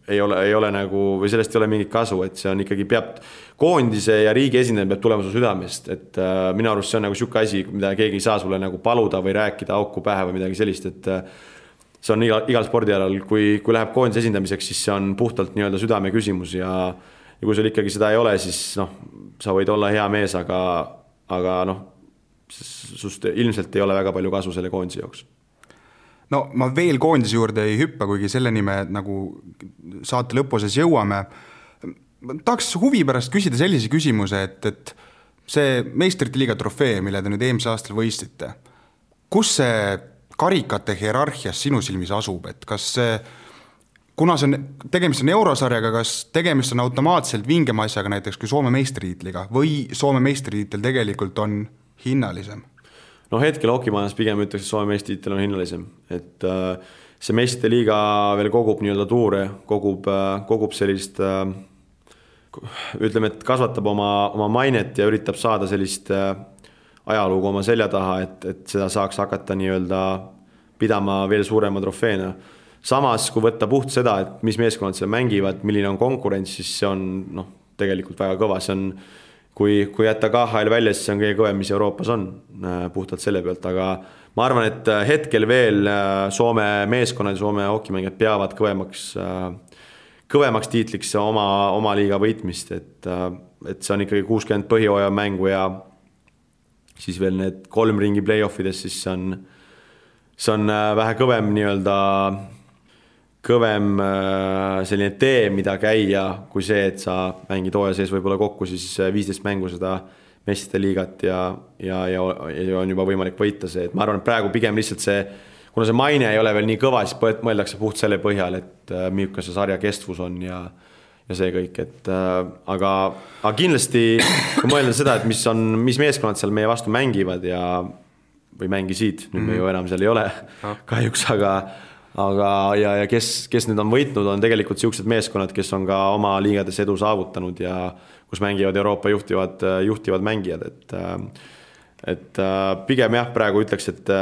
ei ole, ei ole nagu või sellest ei ole mingit kasu, et see on ikkagi peab, koondise ja riigi esindamine peab tulema su südamest, et äh, minu arust see on nagu niisugune asi, mida keegi ei saa sulle nagu paluda või rääkida auku pähe või midagi sellist, et äh, see on iga, igal spordialal, kui, kui läheb koondise esindamiseks, siis see on puhtalt nii-öelda südame küsimus ja ja kui sul ikkagi seda ei ole, siis noh, sa võid olla hea mees, aga, aga noh, sust ilmselt ei ole väga palju kasu selle koondise jaoks no ma veel koondise juurde ei hüppa, kuigi selleni me nagu saate lõpuosas jõuame. tahaks huvi pärast küsida sellise küsimuse, et, et see meistrite liiga trofee, mille te nüüd eelmisel aastal võistsite, kus see karikate hierarhias sinu silmis asub, et kas see kuna see on, tegemist on eurosarjaga, kas tegemist on automaatselt vingema asjaga näiteks kui Soome meistritiitliga või Soome meistritiitel tegelikult on hinnalisem? No hetkel hokimaailmas pigem ütleks, et Soome meistritiitel on hinnalisem, et äh, see meistrite liiga veel kogub nii-öelda tuure, kogub äh,, kogub sellist äh, ütleme, et kasvatab oma, oma mainet ja üritab saada sellist ajalugu oma selja taha, et, et seda saaks hakata nii-öelda pidama veel suurema trofeena. samas, kui võtta puht seda, et mis meeskonnad seal mängivad, milline on konkurents, siis see on noh, tegelikult väga kõva, see on kui, kui jätta KHL välja, siis see on kõige kõvem, mis Euroopas on, äh, puhtalt selle pealt, aga ma arvan, et äh, hetkel veel äh, Soome meeskonnad ja Soome hokimängijad peavad kõvemaks, kõvemaks tiitliks oma, oma liiga võitmist, et, et see on ikkagi kuuskümmend põhjooaja mängu ja siis veel need kolm ringi play-off ides, siis see on, see on äh, vähe kõvem nii-öelda, kõvem äh, selline tee, mida käia, kui see, et sa mängid hooaja sees võib-olla kokku siis äh, viisteist mängu seda meistrite liigat ja, ja, ja, ja on juba võimalik võita see, et ma arvan, et praegu pigem lihtsalt see, kuna see maine ei ole veel nii kõva, siis mõeldakse puht selle põhjal, et milline see sarja kestvus on ja ja see kõik, et äh, aga, aga kindlasti kui mõelda seda, et mis on, mis meeskonnad seal meie vastu mängivad ja või mängisid, nüüd mm -hmm. me ju mhm. enam seal ei ole kahjuks, aga aga, ja, ja kes, kes nüüd on võitnud, on tegelikult niisugused meeskonnad, kes on ka oma liigades edu saavutanud ja kus mängivad Euroopa juhtivad, juhtivad mängijad, et et pigem jah, praegu ütleks, et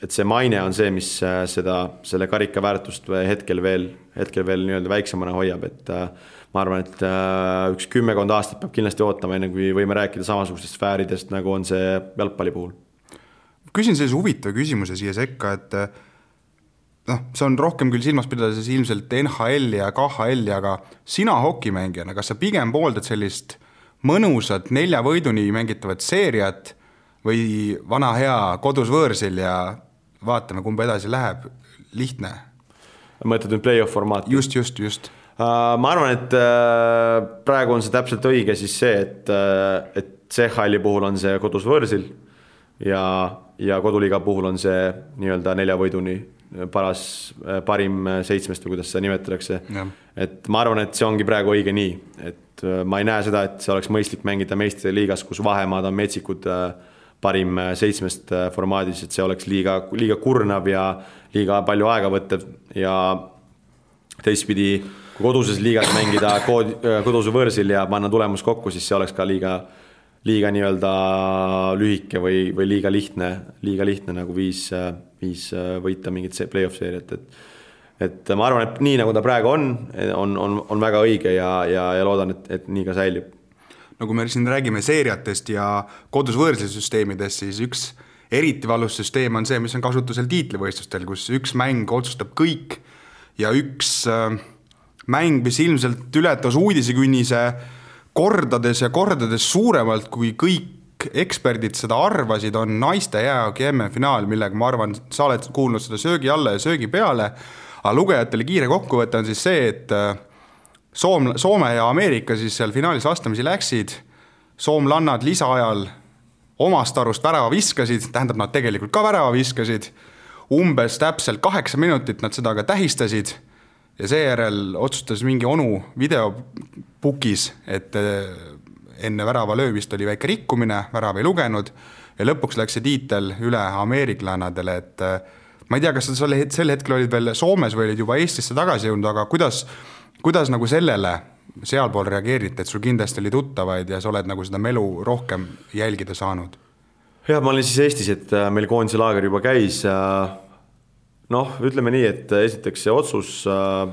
et see maine on see, mis seda, selle karika väärtust hetkel veel, hetkel veel nii-öelda väiksemana hoiab, et ma arvan, et üks kümmekond aastat peab kindlasti ootama, enne kui võime rääkida samasugustest sfääridest, nagu on see jalgpalli puhul. küsin sellise huvitava küsimuse siia sekka, et noh, see on rohkem küll silmas pidades ilmselt NHL-i ja KHL-i, aga sina hokimängijana, kas sa pigem pooldad sellist mõnusat nelja võiduni mängitavat seeriat või vana hea kodus võõrsil ja vaatame, kumb edasi läheb, lihtne. mõtled nüüd play-off formaati? just, just, just. Uh, ma arvan, et uh, praegu on see täpselt õige siis see, et, uh, et CHL-i puhul on see kodus võõrsil ja, ja koduliiga puhul on see nii-öelda nelja võiduni paras, parim seitsmest või kuidas seda nimetatakse. et ma arvan, et see ongi praegu õige nii, et ma ei näe seda, et see oleks mõistlik mängida meistrite liigas, kus vahemaad on metsikud parim seitsmest formaadis, et see oleks liiga, liiga kurnav ja liiga palju aega võttev ja teistpidi, kui koduses liigas mängida kood, koduse võõrsil ja panna tulemus kokku, siis see oleks ka liiga, liiga nii-öelda lühike või, või liiga lihtne, liiga lihtne nagu viis, viis võita mingit play-off seeriat, et et ma arvan, et nii nagu ta praegu on, on, on, on väga õige ja, ja, ja loodan, et, et nii ka säilib. no kui me siin räägime seeriatest ja kodus võõrsil süsteemidest, siis üks eriti valus süsteem on see, mis on kasutusel tiitlivõistlustel, kus üks mäng otsustab kõik ja üks äh, mäng, mis ilmselt ületas uudisekünnise kordades ja kordades suuremalt, kui kõik eksperdid seda arvasid, on naiste jäähoki MM-finaal, millega ma arvan, sa oled kuulnud seda söögi alla ja söögi peale, aga lugejatele kiire kokkuvõte on siis see, et äh, Soom, Soome ja Ameerika siis seal finaalis vastamisi läksid, soomlannad lisaajal omast arust värava viskasid, tähendab, nad tegelikult ka värava viskasid, umbes täpselt kaheksa minutit nad seda ka tähistasid ja seejärel otsustas mingi onu videopukis, et eh, enne värava löömist oli väike rikkumine, värav ei lugenud ja lõpuks läks see tiitel üle ameeriklannadele, et eh, ma ei tea, kas sa sel, hetkel olid veel Soomes või olid juba Eestisse tagasi jõudnud, aga kuidas, kuidas nagu sellele sealpool reageeriti, et sul kindlasti oli tuttavaid ja sa oled nagu seda melu rohkem jälgida saanud? jah, ma olin siis Eestis, et äh, meil koondise laager juba käis. Noh, ütleme nii, et äh, esiteks see otsus, äh,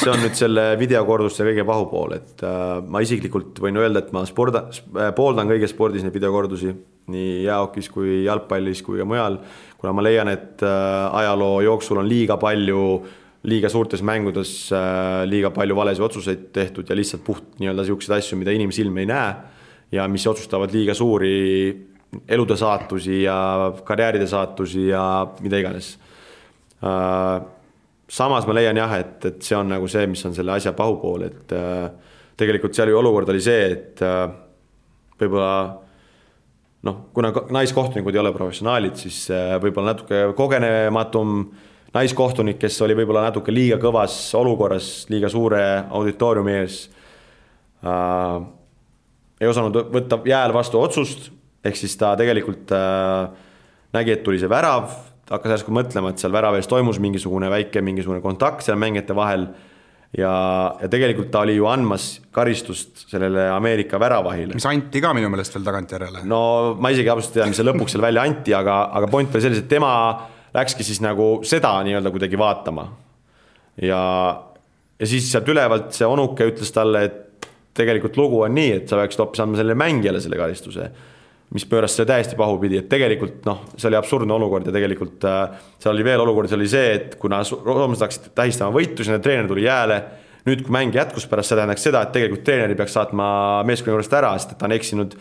see on nüüd selle videokorduste kõige pahupool, et ma isiklikult võin öelda, et ma sporda, pooldan kõiges spordis neid videokordusi, nii jäähokis kui jalgpallis kui ka mujal, kuna ma leian, et ajaloo jooksul on liiga palju äh, liiga suurtes mängudes äh, liiga palju valesid otsuseid tehtud ja lihtsalt puht nii-öelda niisuguseid asju, mida inimsilm ei näe ja mis otsustavad liiga suuri elude saatusi ja karjääride saatusi ja mida iganes. Äh, samas ma leian jah, et, et see on nagu see, mis on selle asja pahupool, et äh, tegelikult seal ju olukord oli see, et võib-olla noh, kuna naiskohtunikud ei ole professionaalid, siis võib-olla natuke kogenematum naiskohtunik, kes oli võib-olla natuke liiga kõvas olukorras, liiga suure auditooriumi ees äh,. ei osanud võtta jääl vastu otsust, ehk siis ta tegelikult äh, nägi, et tuli see värav, hakkas järsku mõtlema, et seal värava ees toimus mingisugune väike mingisugune kontakt seal mängijate vahel ja, ja tegelikult ta oli ju andmas karistust sellele Ameerika väravahile. mis anti ka minu meelest veel tagantjärele. no ma isegi absoluutselt ei tea, mis seal lõpuks seal välja anti, aga, aga point oli selles, et tema läkski siis nagu seda nii-öelda kuidagi vaatama. ja, ja siis sealt ülevalt see onuke ütles talle, et tegelikult lugu on nii, et sa peaksid hoopis andma sellele mängijale selle karistuse. Mis pööras selle täiesti pahupidi, et tegelikult noh, see oli absurdne olukord ja tegelikult äh, seal oli veel olukord, see oli see, et kuna roomlased hakkasid tähistama võitu, siis treener tuli jääle nüüd, kui mäng jätkus pärast, see tähendaks seda, et tegelikult treeneri peaks saatma meeskonna juurest ära, sest et ta on eksinud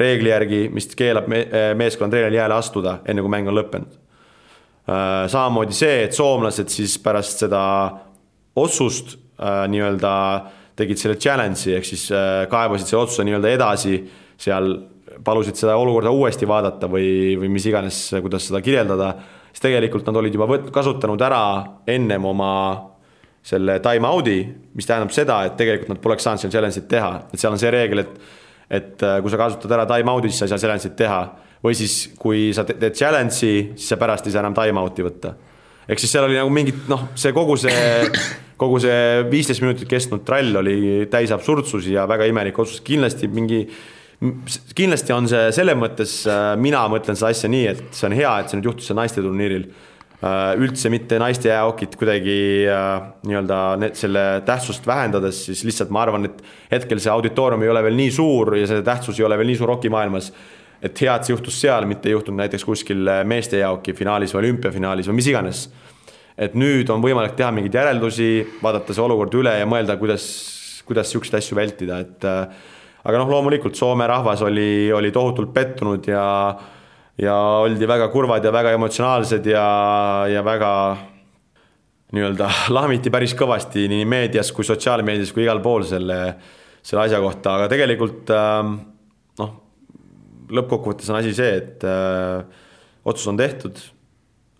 reegli järgi, mis keelab me, meeskonna treeneril jääle astuda, enne kui mäng on lõppenud. Äh, samamoodi see, et soomlased siis pärast seda otsust äh, nii-öelda tegid selle challenge'i ehk siis äh, kaebasid selle otsuse nii-öelda edasi, seal palusid seda olukorda uuesti vaadata või, või mis iganes, kuidas seda kirjeldada, siis tegelikult nad olid juba võt-, kasutanud ära ennem oma selle time out'i, mis tähendab seda, et tegelikult nad poleks saanud seal challenge'it teha, et seal on see reegel, et et kui sa kasutad ära time out'i, siis sa ei saa challenge'it teha. Või siis, kui sa teed challenge'i, siis sa pärast ei saa enam time-out'i võtta. ehk siis seal oli nagu mingid noh, see kogu see, kogu see viisteist minutit kestnud trall oli täis absurdsusi ja väga imelik otsus, kindlasti mingi kindlasti on see selles mõttes, äh, mina mõtlen seda asja nii, et see on hea, et see nüüd juhtus seal naiste turniiril. Äh, üldse mitte naiste jäähokit kuidagi äh, nii-öelda selle tähtsust vähendades, siis lihtsalt ma arvan, et hetkel see auditoorium ei ole veel nii suur ja see tähtsus ei ole veel nii suur rokimaailmas et hea, et see juhtus seal, mitte ei juhtunud näiteks kuskil meeste jaoki finaalis või olümpiafinaalis või mis iganes. et nüüd on võimalik teha mingeid järeldusi, vaadata see olukord üle ja mõelda, kuidas, kuidas sihukeseid asju vältida, et äh, aga noh, loomulikult Soome rahvas oli, oli tohutult pettunud ja ja oldi väga kurvad ja väga emotsionaalsed ja, ja väga nii-öelda lahmiti päris kõvasti nii meedias kui sotsiaalmeedias kui igal pool selle, selle asja kohta, aga tegelikult äh, noh, lõppkokkuvõttes on asi see, et äh, otsus on tehtud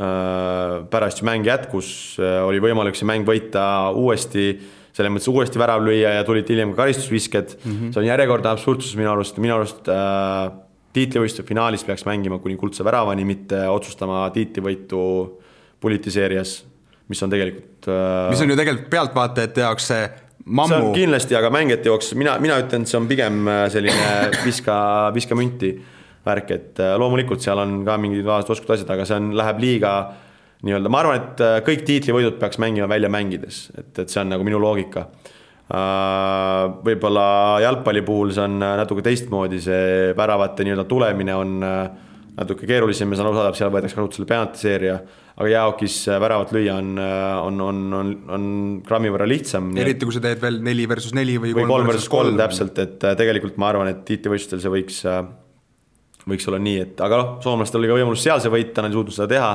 äh,. pärast mäng jätkus äh,, oli võimalik see mäng võita uuesti, selles mõttes uuesti värav lüüa ja tulid hiljem ka karistusvisked mm. -hmm. see on järjekordne absurdsus minu arust, minu arust äh, tiitlivõistluse finaalis peaks mängima kuni kuldse väravani, mitte otsustama tiitlivõitu politiseerias, mis on tegelikult äh.... mis on ju tegelikult pealtvaatajate jaoks see mammu. see on kindlasti, aga mängijate jaoks mina, mina ütlen, et see on pigem äh, selline viska, viska münti värk, et äh, loomulikult seal on ka mingid vaesed oskused asjad, aga see on, läheb liiga nii-öelda, ma arvan, et äh, kõik tiitlivõidud peaks mängima välja mängides, et, et see on nagu minu loogika. võib-olla jalgpalli puhul see on natuke teistmoodi, see väravate nii-öelda tulemine on natuke keerulisem ja saan aru saada, seal võetakse kasutusele penaltiseeria aga jäähokis äh, väravat lüüa on, äh, on, on, on, on grammi võrra lihtsam. eriti kui sa teed veel neli versus neli või, või kolm versus kolm täpselt, et äh, tegelikult ma arvan, et tiitlivõistlustel see võiks, võiks olla nii, et aga noh, soomlastel oli ka võimalus seal see võita, nad ei suutnud seda teha.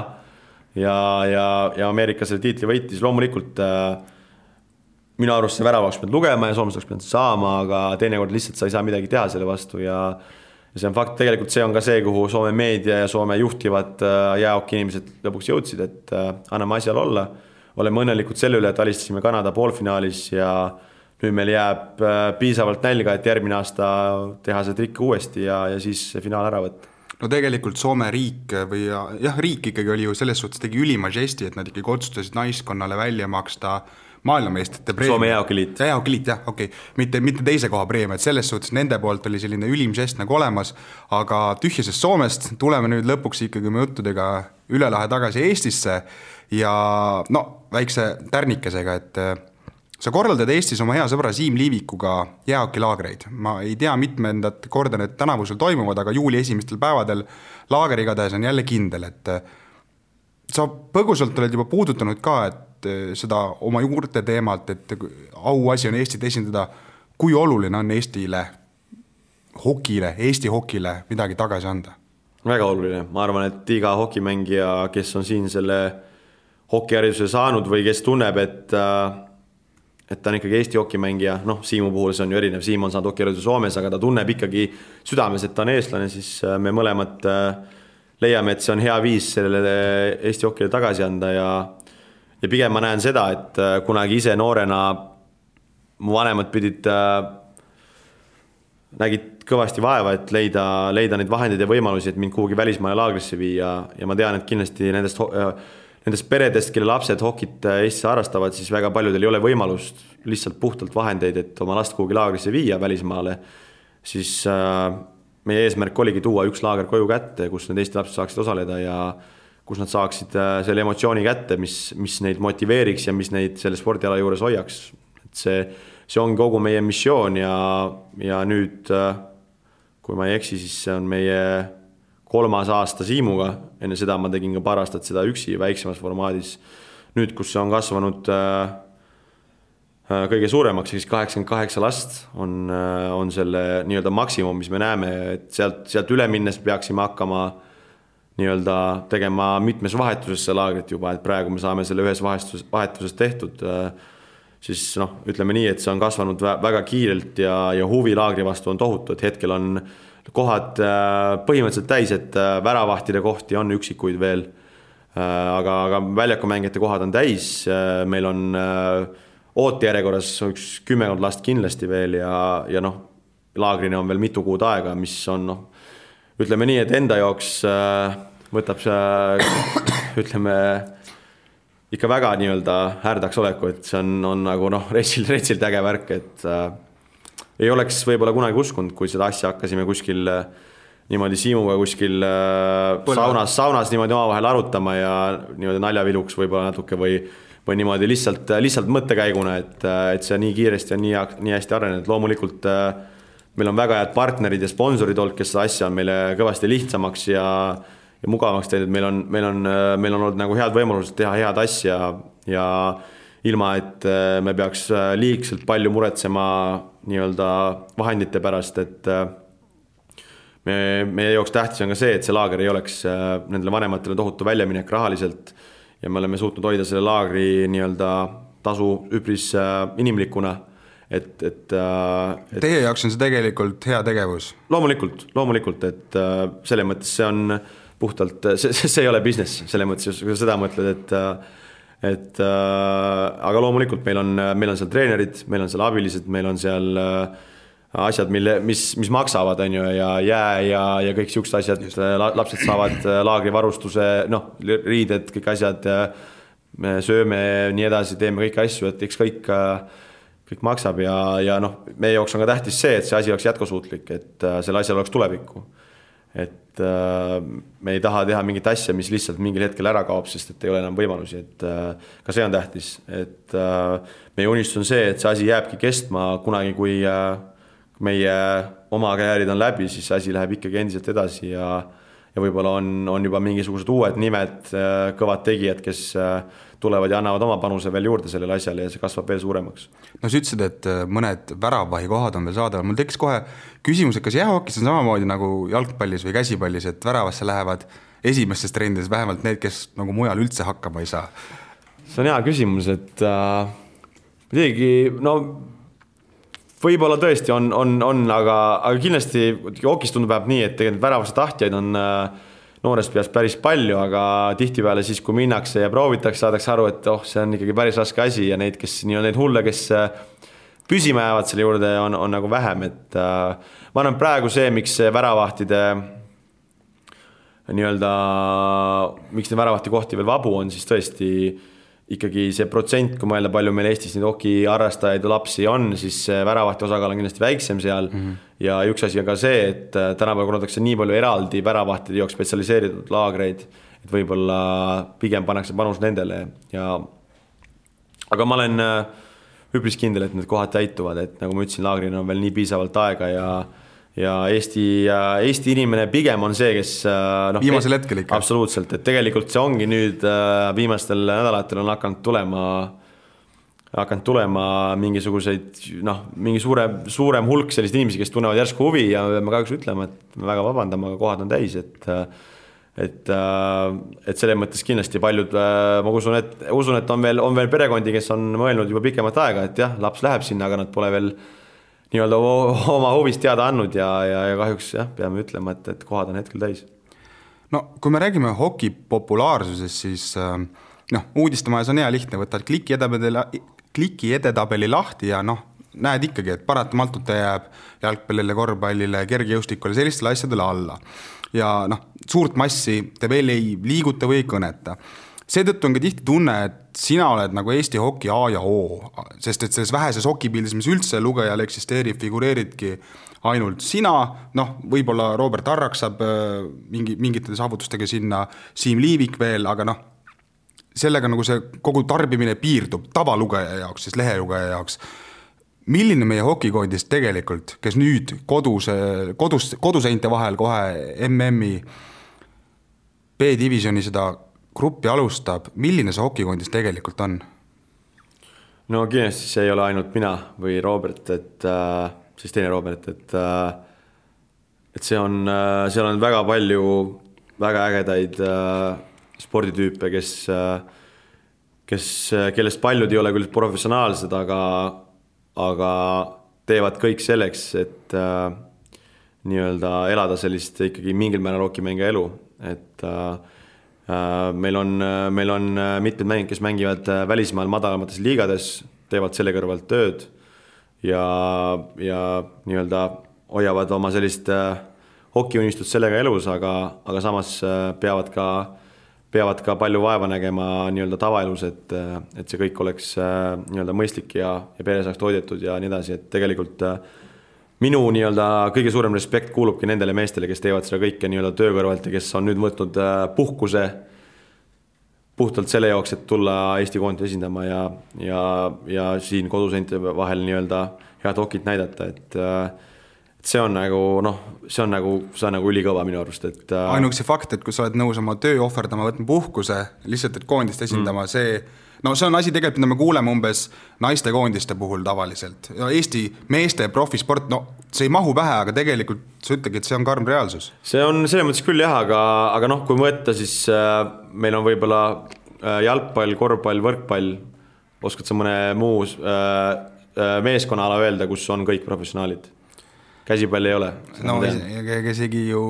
Ja, ja, ja Ameerika selle tiitli võitis, loomulikult äh, minu arust see väravaks pead lugema ja soomlased oleks pidanud saama, aga teinekord lihtsalt sa ei saa midagi teha selle vastu ja ja see on fakt, tegelikult see on ka see, kuhu Soome meedia ja Soome juhtivad äh, jäähoki inimesed lõpuks jõudsid, et äh, anname asjal olla. oleme õnnelikud selle üle, et alistasime Kanada poolfinaalis ja nüüd meil jääb äh, piisavalt nälga, et järgmine aasta teha see trikk uuesti ja, ja siis finaal ära võtta no tegelikult Soome riik või jah, riik ikkagi oli ju selles suhtes tegi ülima žesti, et nad ikkagi otsustasid naiskonnale välja maksta maailmameistrite preemia. Soome jäähokiliit. jäähokiliit jah, okei okay., mitte, mitte teise koha preemia, et selles suhtes nende poolt oli selline ülim žest nagu olemas, aga tühjasest Soomest tuleme nüüd lõpuks ikkagi oma juttudega üle lahe tagasi Eestisse ja no väikse tärnikesega, et sa korraldad Eestis oma hea sõbra Siim Liivikuga jäähokilaagreid, ma ei tea, mitmendat korda need tänavu sul toimuvad, aga juuli esimestel päevadel laager igatahes on jälle kindel, et äh, sa põgusalt oled juba puudutanud ka, et Eh, seda oma juurte teemalt, et auasi on Eestit esindada. kui oluline on Eestile, hokile, Eesti hokile midagi tagasi anda? väga oluline, ma arvan, et iga hokimängija, kes on siin selle hokihariduse saanud või kes tunneb, et et ta on ikkagi Eesti hokimängija, noh, Siimu puhul see on ju erinev, Siim on saanud hokihariduse Soomes, aga ta tunneb ikkagi südames, et ta on eestlane, siis me mõlemad leiame, et see on hea viis sellele Eesti hokile tagasi anda ja ja pigem ma näen seda, et äh, kunagi ise noorena mu vanemad pidid äh,, nägid kõvasti vaeva, et leida, leida neid vahendeid ja võimalusi, et mind kuhugi välismaale laagrisse viia. Ja ma tean, et kindlasti nendest äh, Nendest peredest, kelle lapsed hokit äh, Eestis harrastavad, siis väga paljudel ei ole võimalust lihtsalt puhtalt vahendeid, et oma last kuhugi laagrisse viia välismaale, siis äh, meie eesmärk oligi tuua üks laager koju kätte, kus need Eesti lapsed saaksid osaleda ja kus nad saaksid äh, selle emotsiooni kätte, mis, mis neid motiveeriks ja mis neid selle spordiala juures hoiaks. et see, see ongi kogu meie missioon ja, ja nüüd, kui ma ei eksi, siis see on meie kolmas aasta Siimuga, enne seda ma tegin ka paar aastat seda üksi väiksemas formaadis. nüüd, kus see on kasvanud äh, kõige suuremaks, siis kaheksakümmend kaheksa last on, on selle nii-öelda maksimum, mis me näeme, et sealt, sealt üle minnes peaksime hakkama äh, nii-öelda tegema mitmes vahetuses seda laagrit juba, et praegu me saame selle ühes vahetuses, vahetuses tehtud. Äh, siis noh, ütleme nii, et see on kasvanud väga kiirelt ja, ja huvi laagri vastu on tohutu, et hetkel on kohad äh, põhimõtteliselt täis, et äh, väravahtide kohti on üksikuid veel. aga, aga väljakumängijate kohad on täis, meil on ootejärjekorras üks kümmekond last kindlasti veel ja, ja noh, laagrini on veel mitu kuud aega, mis on noh ütleme nii, et enda jaoks äh, võtab see, ütleme ikka väga nii-öelda härdaks oleku, et see on, on nagu noh, retsilt, retsilt äge värk, et äh, ei oleks võib-olla kunagi uskunud, kui seda asja hakkasime kuskil äh, niimoodi Siimuga kuskil äh, saunas, saunas niimoodi omavahel arutama ja niimoodi naljaviluks võib-olla natuke või või niimoodi lihtsalt, lihtsalt mõttekäiguna, et, äh, et see nii kiiresti on nii, nii hästi arenenud, loomulikult meil on väga head partnerid ja sponsorid olnud, kes seda asja on meile kõvasti lihtsamaks ja ja mugavamaks teinud, meil on, meil on, meil on olnud nagu head võimalused teha head asja ja ilma, et me peaks liigselt palju muretsema nii-öelda vahendite pärast, et äh, me, meie jaoks tähtis on ka see, et see laager ei oleks nendele vanematele tohutu väljaminek rahaliselt ja me oleme suutnud hoida selle laagri nii-öelda tasu üpris inimlikuna et, et, äh, et. Teie jaoks on see tegelikult hea tegevus? loomulikult, loomulikult, et äh, selles mõttes see on puhtalt, see, see ei ole business, selles mõttes, kui sa seda mõtled, et äh, et äh, aga loomulikult meil on, meil on seal treenerid, meil on seal abilised, meil on seal äh, asjad, mille, mis, mis maksavad, on ju, ja jää ja, ja kõik siuksed asjad, lapsed saavad laagrivarustuse, noh, riided, kõik asjad. me sööme nii edasi, teeme kõiki asju, et eks kõik, kõik maksab ja, ja noh, meie jaoks on ka tähtis see, et see asi oleks jätkusuutlik, et sellel asjal oleks tulevikku et äh, me ei taha teha mingit asja, mis lihtsalt mingil hetkel ära kaob, sest et ei ole enam võimalusi, et äh, ka see on tähtis, et äh, meie unistus on see, et see asi jääbki kestma kunagi, kui äh, meie oma karjäärid on läbi, siis see asi läheb ikkagi endiselt edasi ja ja võib-olla on, on juba mingisugused uued nimed, äh, kõvad tegijad, kes äh, tulevad ja annavad oma panuse veel juurde sellele asjale ja see kasvab veel suuremaks. no sa ütlesid, et äh, mõned väravahikohad on veel saadaval, mul tekkis kohe küsimus, et kas jäähokis on samamoodi nagu jalgpallis või käsipallis, et väravasse lähevad esimestes trendides vähemalt need, kes nagu mujal üldse hakkama ei saa? see on hea küsimus, et äh, muidugi no võib-olla tõesti on, on, on, aga, aga kindlasti hokis tundub vähemalt nii, et tegelikult väravasse tahtjaid on äh, noorest peast päris palju, aga tihtipeale siis, kui minnakse ja proovitakse, saadakse aru, et oh, see on ikkagi päris raske asi ja neid, kes nii-öelda neid hulle, kes äh, püsima jäävad selle juurde, on, on nagu vähem, et äh, ma arvan, praegu see, miks väravahtide nii-öelda, miks neid väravahti kohti veel vabu on, siis tõesti ikkagi see protsent, kui mõelda, palju meil Eestis neid hokiharrastajaid ja lapsi on, siis väravahti osakaal on kindlasti väiksem seal mm. -hmm. ja üks asi on ka see, et äh, tänapäeval korraldatakse nii palju eraldi väravahtide jaoks spetsialiseeritud laagreid, et võib-olla pigem pannakse panus nendele ja aga ma olen äh, üpris kindel, et need kohad täituvad, et nagu ma ütlesin, laagril on veel nii piisavalt aega ja ja Eesti, Eesti inimene pigem on see, kes äh, noh. viimasel hetkel ikka. absoluutselt, et tegelikult see ongi nüüd äh, viimastel nädalatel on hakanud tulema, hakanud tulema mingisuguseid noh, mingi suurem, suurem hulk selliseid inimesi, kes tunnevad järsku huvi ja me peame kahjuks ütlema, et väga vabandame, aga kohad on täis, et et, et selles mõttes kindlasti paljud, ma usun, et usun, et on veel, on veel perekondi, kes on mõelnud juba pikemat aega, et jah, laps läheb sinna, aga nad pole veel nii-öelda oma huvist teada andnud ja, ja, ja kahjuks jah, peame ütlema, et, et kohad on hetkel täis. no kui me räägime hoki populaarsusest, siis äh, noh, uudistemajas on hea lihtne, võtad kliki edetabeli, kliki edetabeli lahti ja noh, näed ikkagi, et paratamatult ta jääb jalgpallile, korvpallile, kergejõustikule, sellistele asjadele alla. ja noh, suurt massi ta veel ei liiguta või ei kõneta seetõttu on ka tihti tunne, et sina oled nagu Eesti hoki A ja O, sest et selles väheses hokipildis, mis üldse lugejal eksisteerib, figureeridki ainult sina, noh, võib-olla Robert Arrak saab äh, mingi, mingite saavutustega sinna, Siim Liivik veel, aga noh, sellega nagu see kogu tarbimine piirdub tavalugeja jaoks, siis lehelugeja jaoks. milline meie hokikoondis tegelikult, kes nüüd kodus, kodus, koduseinte vahel kohe MM-i B-divisjoni seda gruppi alustab, milline see hokikondis tegelikult on? no kindlasti see ei ole ainult mina või Robert, et äh, siis teine Robert, et äh, et see on äh,, seal on väga palju väga ägedaid äh, sporditüüpe, kes äh,, kes, kellest paljud ei ole küll professionaalsed, aga, aga teevad kõik selleks, et äh, nii-öelda elada sellist ikkagi mingil määral hokimängija elu, et äh, Äh, meil on, äh, meil on äh, mitmed mängijad, kes mängivad välismaal madalamates liigades, teevad selle kõrvalt tööd ja, ja nii-öelda hoiavad oma sellist hokiunistust sellega elus, aga, aga samas peavad ka, peavad ka palju vaeva nägema nii-öelda tavaelus, et, et see kõik oleks nii-öelda mõistlik ja, ja pere saaks toidetud ja nii edasi, et tegelikult äh, minu nii-öelda kõige suurem respekt kuulubki nendele meestele, kes teevad seda kõike nii-öelda töö kõrvalt ja kes on nüüd võtnud äh, puhkuse puhtalt selle jaoks, et tulla Eesti koondise esindama ja, ja, ja siin koduseinte vahel nii-öelda head hokit näidata, et äh, et see on nagu noh, see on nagu, see on nagu ülikõva minu arust, et. Äh, ainuüksi fakt, et kui sa oled nõus oma töö ohverdama, võtma puhkuse lihtsalt, et koondist esindama mm., see no see on asi tegelikult, mida me kuuleme umbes naistekoondiste puhul tavaliselt ja Eesti meeste profisport, no see ei mahu pähe, aga tegelikult sa ütledki, et see on karm reaalsus. see on selles mõttes küll jah, aga, aga noh, kui võtta, siis äh, meil on võib-olla äh, jalgpall, korvpall, võrkpall, oskad sa mõne muu äh, äh, meeskonnaala öelda, kus on kõik professionaalid? käsipall ei ole. no isegi ju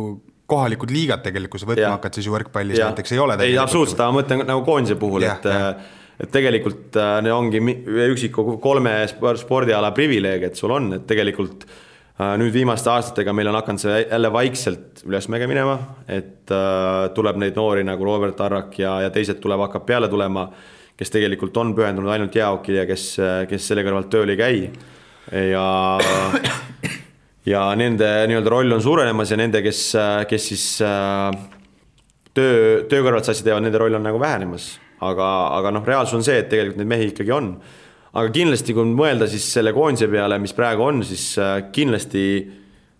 kohalikud liigad tegelikult, kui sa võtma hakkad, siis ju võrkpallis ja. näiteks ei ole. ei, absoluutselt, aga ma mõtlen nagu koondise puhul, et ja et tegelikult äh, ongi üksiku kolme spordiala privileeg, et sul on, et tegelikult Äh, nüüd viimaste aastatega meil on hakanud see jälle vaikselt ülesmäge minema, et äh, tuleb neid noori nagu Robert Arrak ja, ja teised tuleb, hakkab peale tulema, kes tegelikult on pühendunud ainult jäähokile ja kes, kes selle kõrvalt tööl ei käi. ja, ja nende nii-öelda roll on suurenemas ja nende, kes, kes siis äh, töö, töö kõrvalt asja teevad, nende roll on nagu vähenemas. Aga, aga noh, reaalsus on see, et tegelikult neid mehi ikkagi on aga kindlasti, kui mõelda siis selle koondise peale, mis praegu on, siis äh, kindlasti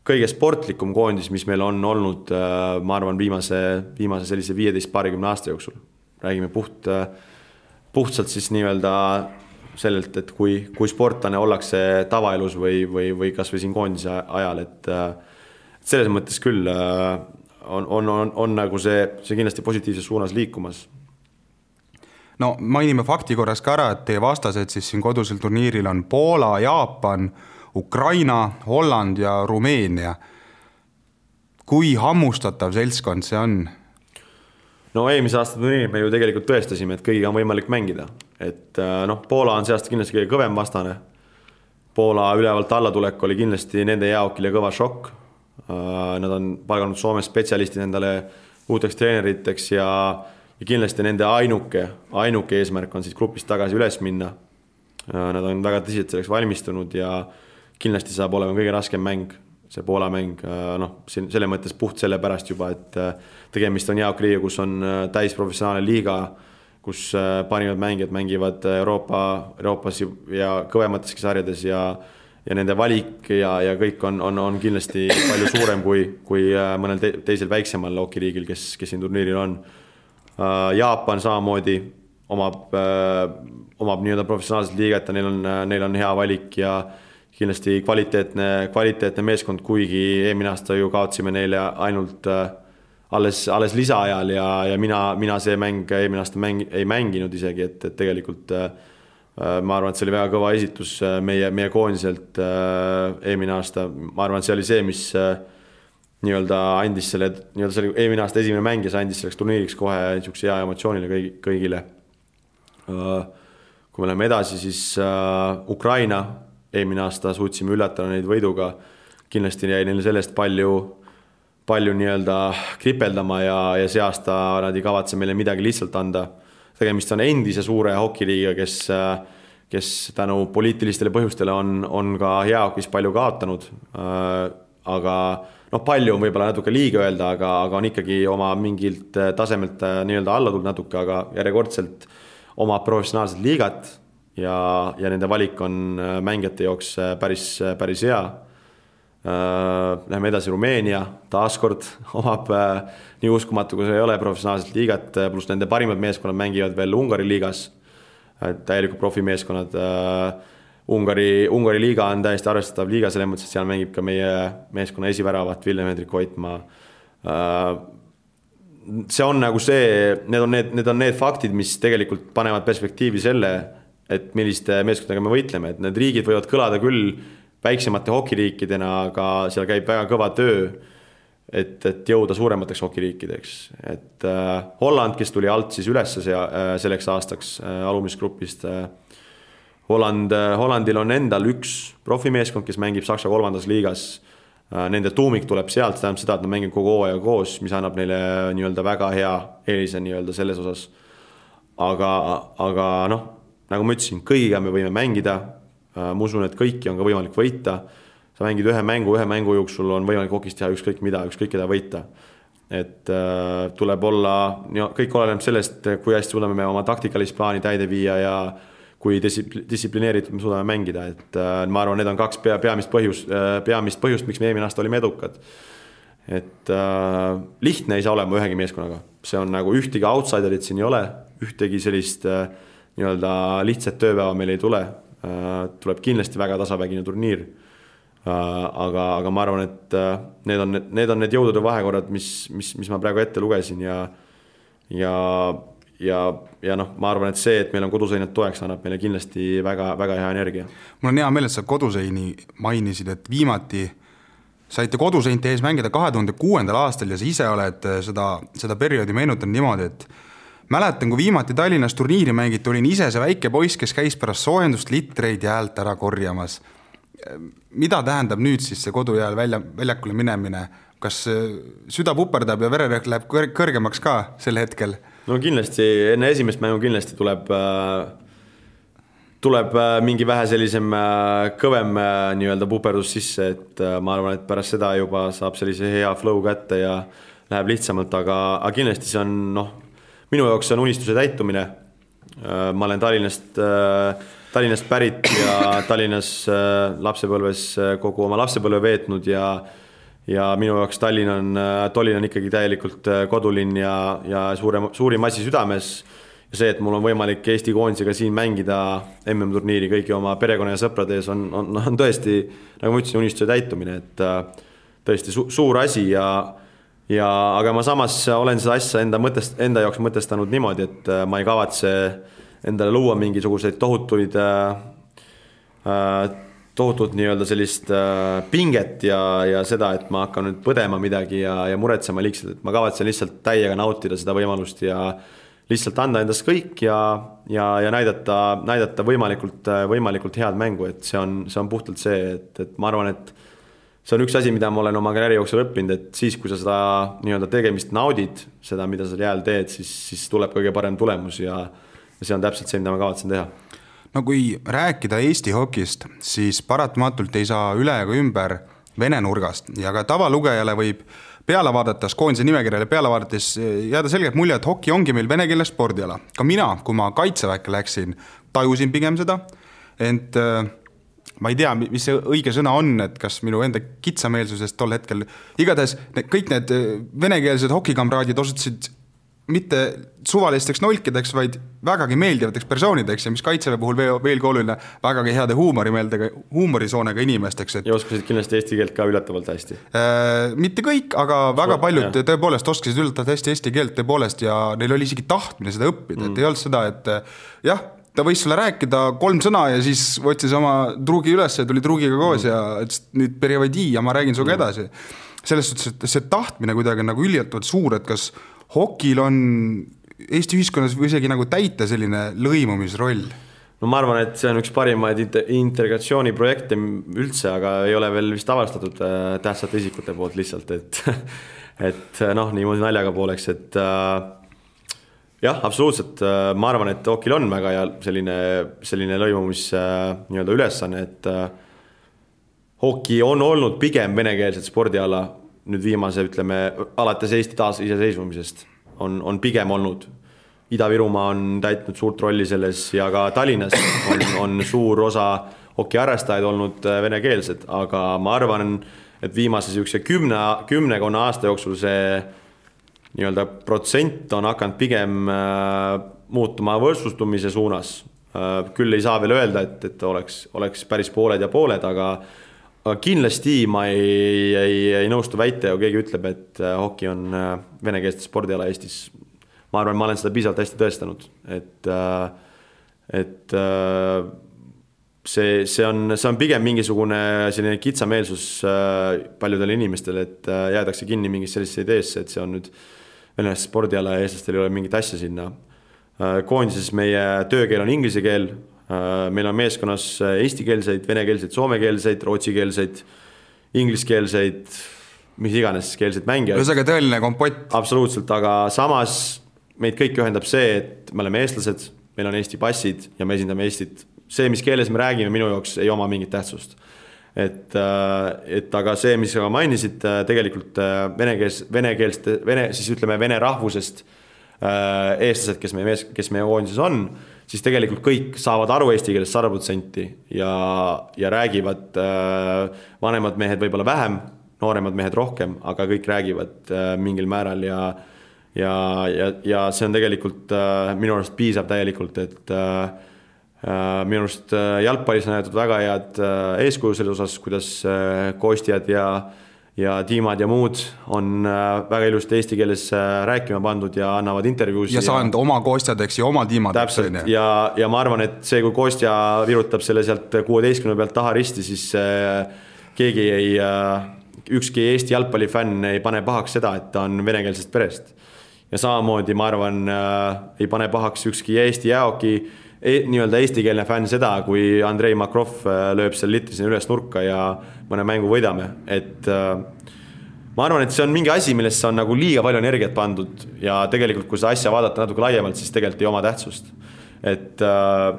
kõige sportlikum koondis, mis meil on olnud, äh, ma arvan, viimase, viimase sellise viieteist, paarikümne aasta jooksul. räägime puht, äh, puhtalt siis nii-öelda sellelt, et kui, kui sportlane ollakse tavaelus või, või, või kasvõi siin koondise ajal, et selles mõttes küll on, on, on, on nagu see, see kindlasti positiivses suunas liikumas no mainime fakti korras ka ära, et teie vastased siis siin kodusel turniiril on Poola, Jaapan, Ukraina, Holland ja Rumeenia. kui hammustatav seltskond see on? no eelmise aasta turniiril me ju tegelikult tõestasime, et kõigiga on võimalik mängida, et äh, noh, Poola on see aasta kindlasti kõige kõvem vastane. Poola ülevalt allatulek oli kindlasti nende jaokile kõva šokk. Äh, nad on palganud Soomes spetsialistid endale uuteks treeneriteks ja ja kindlasti nende ainuke, ainuke eesmärk on siis grupist tagasi üles minna. Nad on väga tõsiselt selleks valmistunud ja kindlasti saab olema kõige raskem mäng, see Poola mäng, noh, siin selle mõttes puht sellepärast juba, et tegemist on jaokliiga, kus on täisprofessionaalne liiga, kus parimad mängijad mängivad Euroopa, Euroopas ja kõvemateski sarjades ja ja nende valik ja, ja kõik on, on, on kindlasti palju suurem kui, kui mõnel te, teisel väiksemal hokiriigil, kes, kes siin turniiril on Äh, Jaapan samamoodi omab, äh, omab nii-öelda professionaalset liiget ja neil on, äh, neil on hea valik ja kindlasti kvaliteetne, kvaliteetne meeskond, kuigi eelmine aasta ju kaotasime neile ainult alles, alles lisaajal ja, ja mina, mina see mäng eelmine aasta mäng, ei mänginud isegi, et, et tegelikult ma arvan, et see oli väga kõva esitus meie, meie koondiselt eelmine aasta, ma arvan, et see oli see, mis nii-öelda andis selle, nii-öelda see oli eelmine aasta esimene mäng ja see andis selleks turniiriks kohe niisuguse hea emotsioonile kõigi, kõigile. kui me läheme edasi, siis uh, Ukraina, eelmine aasta suutsime üllatada neid võiduga, kindlasti jäi neil sellest palju, palju nii-öelda kripeldama ja, ja see aasta nad ei kavatse meile midagi lihtsalt anda. tegemist on endise suure hokiliiga, kes kes tänu poliitilistele põhjustele on, on ka heahokis palju kaotanud aga noh, palju on võib-olla natuke liiga öelda, aga, aga on ikkagi oma mingilt äh, tasemelt äh, nii-öelda alla tulnud natuke, aga järjekordselt omab professionaalset liigat ja, ja nende valik on äh, mängijate jaoks päris, päris hea. Läheme edasi, Rumeenia taaskord omab nii uskumatu, kui see ei ole professionaalset liigat, pluss nende parimad meeskonnad mängivad veel Ungari liigas. täielikult profimeeskonnad Ungari, Ungari liiga on täiesti arvestatav liiga selles mõttes, et seal mängib ka meie meeskonna esiväravat Villem-Hendrik Oitmaa. Äh, see on nagu see, need on need, need on need faktid, mis tegelikult panevad perspektiivi selle, et milliste meeskondadega me võitleme, et need riigid võivad kõlada küll väiksemate hokiriikidena, aga seal käib väga kõva töö. et, et jõuda suuremateks hokiriikideks, et äh, Holland, kes tuli alt siis ülesse sea, äh, selleks aastaks äh, alumisgrupist äh, Holland, äh, Hollandil on endal üks profimeeskond, kes mängib Saksa kolmandas liigas. Äh, nende tuumik tuleb sealt, see tähendab seda, et nad mängivad kogu hooaja koos, mis annab neile nii-öelda väga hea eelise nii-öelda selles osas. aga, aga noh, nagu ma ütlesin, kõigiga me võime mängida. Äh, ma usun, et kõiki on ka võimalik võita. sa mängid ühe mängu, ühe mängu jooksul on võimalik hokis teha ükskõik mida, ükskõik keda võita et äh, tuleb olla, kõik oleneb sellest, kui hästi suudame me oma taktikalist plaani täide viia ja kui distsipl-, distsiplineeritud me suudame mängida, et äh, ma arvan, need on kaks pea, peamist põhjus äh,, peamist põhjust, miks me eelmine aasta olime edukad. et äh, lihtne ei saa olema ühegi meeskonnaga, see on nagu ühtegi outsiderit siin ei ole, ühtegi sellist äh, nii-öelda lihtsat tööpäeva meil ei tule äh,. tuleb kindlasti väga tasavägine turniir äh,. aga, aga ma arvan, et need on, need on need jõudude vahekorrad, mis, mis, mis ma praegu ette lugesin ja, ja ja, ja noh, ma arvan, et see, et meil on koduseinad toeks, annab meile kindlasti väga, väga hea energia. mul on hea meel, et sa koduseini mainisid, et viimati saite koduseinte ees mängida kahe tuhande kuuendal aastal ja sa ise oled äh, seda, seda perioodi meenutanud niimoodi, et mäletan, kui viimati Tallinnas turniiri mängiti, olin ise see väike poiss, kes käis pärast soojendust litreid jäält ära korjamas. mida tähendab nüüd siis see kodujääl välja, väljakule minemine, kas süda puperdab ja vererõhk läheb kõr-, kõrgemaks ka sel hetkel? No kindlasti, enne esimest mängu kindlasti tuleb äh tuleb äh, mingi vähe sellisem äh, kõvem nii-öelda puperdus sisse, et ma arvan, et pärast seda juba saab sellise hea flow kätte ja läheb lihtsamalt, aga, aga kindlasti see on noh, minu jaoks see on unistuse täitumine. ma olen Tallinnast, Tallinnast pärit ja Tallinnas lapsepõlves kogu oma lapsepõlve veetnud ja ja minu jaoks Tallinn on, Tallinn on ikkagi täielikult kodulinn ja, ja suurem, suurim asi südames. See, et mul on võimalik Eesti koondisega siin mängida MM-turniiri kõigi oma perekonna ja sõprade ees on, on, on tõesti, nagu ma ütlesin, unistuse täitumine, et äh, tõesti su suur asi ja ja aga ma samas olen seda asja enda mõtest, enda jaoks mõtestanud niimoodi, et äh, ma ei kavatse endale luua mingisuguseid tohutuid äh, äh tohutut nii-öelda sellist äh, pinget ja, ja seda, et ma hakkan nüüd põdema midagi ja, ja muretsema liigselt, et ma kavatsen lihtsalt täiega nautida seda võimalust ja lihtsalt anda endast kõik ja, ja, ja näidata, näidata võimalikult, võimalikult head mängu, et see on, see on puhtalt see, et, et ma arvan, et see on üks asi, mida ma olen oma karjääri jooksul õppinud, et siis, kui sa seda nii-öelda tegemist naudid, seda, mida sa jääl teed, siis, siis tuleb kõige parem tulemus ja, ja see on täpselt see, mida ma kavatsen teha. No kui rääkida Eesti hokist, siis paratamatult ei saa üle ega ümber Vene nurgast ja ka tavalugejale võib peale vaadates, koondise nimekirjale peale vaadates jääda selgelt mulje, et hoki ongi meil venekeelne spordiala. ka mina, kui ma kaitseväkke läksin, tajusin pigem seda, ent äh, ma ei tea, mis see õige sõna on, et kas minu enda kitsameelsusest tol hetkel, igatahes kõik need äh, venekeelsed hokikamraadid osutusid mitte suvalisteks nolkideks, vaid vägagi meeldivateks persoonideks ja mis Kaitseväe puhul veel, veelgi oluline, vägagi heade huumorimeeldega, huumorisoonega inimesteks, et ja oskasid kindlasti eesti keelt ka üllatavalt hästi äh,? Mitte kõik, aga väga so, paljud jah. tõepoolest oskasid üllatavalt hästi eesti keelt tõepoolest ja neil oli isegi tahtmine seda õppida mm., et ei olnud seda, et jah, ta võis sulle rääkida kolm sõna ja siis võttis oma truugi üles ja tuli truugiga koos mm. ja ütles, et nüüd perioodi ja ma räägin sinuga mm. edasi. selles suhtes, et see tahtmine kuidagi nagu üllatavalt suur, et kas hokil on Eesti ühiskonnas või isegi nagu täita selline lõimumisroll? no ma arvan, et see on üks parimaid integratsiooniprojekte üldse, aga ei ole veel vist avastatud äh, tähtsate isikute poolt lihtsalt, et et noh, niimoodi naljaga pooleks, et äh, jah, absoluutselt, äh, ma arvan, et hokil on väga hea selline, selline lõimumis nii-öelda ülesanne, et hoki on olnud pigem venekeelset spordiala nüüd viimase, ütleme, alates Eesti taasiseseisvumisest on, on pigem olnud. Ida-Virumaa on täitnud suurt rolli selles ja ka Tallinnas on, on suur osa hokiharrastajaid olnud äh, venekeelsed, aga ma arvan, et viimase niisuguse kümne, kümnekonna aasta jooksul see nii-öelda protsent on hakanud pigem äh, muutuma võrdsustumise suunas äh,. küll ei saa veel öelda, et, et oleks, oleks päris pooled ja pooled, aga aga kindlasti ma ei, ei, ei nõustu väitega, kui keegi ütleb, et äh, hoki on äh, venekeelste spordiala Eestis. ma arvan, ma olen seda piisavalt hästi tõestanud, et, äh, et see, see on, see on pigem mingisugune selline kitsameelsus paljudele inimestele, et jäädakse kinni mingisse sellisesse ideesse, et see on nüüd venelaste spordiala ja eestlastel ei ole mingit asja sinna. koondises meie töökeel on inglise keel meil on meeskonnas äh, eestikeelseid, venekeelseid, soomekeelseid, rootsikeelseid, ingliskeelseid, mis iganes keelseid mängijaid. ühesõnaga tõeline kompott. absoluutselt, aga samas meid kõiki ühendab see, et me oleme eestlased, meil on Eesti passid ja me esindame Eestit. see, mis keeles me räägime, minu jaoks ei oma mingit tähtsust. et, äh, et aga see, mis sa mainisid, tegelikult venekeels-, venekeelste, vene, siis ütleme, vene rahvusest eestlased, kes meie mees, kes meie koondises on siis tegelikult kõik saavad aru eesti keelest sada protsenti ja, ja räägivad äh, vanemad mehed võib-olla vähem, nooremad mehed rohkem, aga kõik räägivad äh, mingil määral ja ja, ja, ja see on tegelikult äh, minu arust piisav täielikult, et äh, äh minu arust äh, jalgpallis on näidatud väga head äh, eeskuju selles osas, kuidas koostjad ja äh, ja tiimad ja muud on äh, väga ilusti eesti keeles äh, rääkima pandud ja annavad intervjuusid. ja saanud ja... oma koostjad, eks ju, oma tiimad. täpselt ja, ja ma arvan, et see, kui koostja virutab selle sealt kuueteistkümne pealt taha risti, siis äh, keegi ei, ükski Eesti jalgpallifänn ei pane pahaks seda, et ta on venekeelsest perest. ja samamoodi ma arvan, ei pane pahaks ükski Eesti jäähoki e nii-öelda eestikeelne fänn seda, kui Andrei Makrov äh, lööb seal litri sinna üles nurka ja mõne mängu võidame, et äh, ma arvan, et see on mingi asi, millesse on nagu liiga palju energiat pandud ja tegelikult, kui seda asja vaadata natuke laiemalt, siis tegelikult ei oma tähtsust. et äh,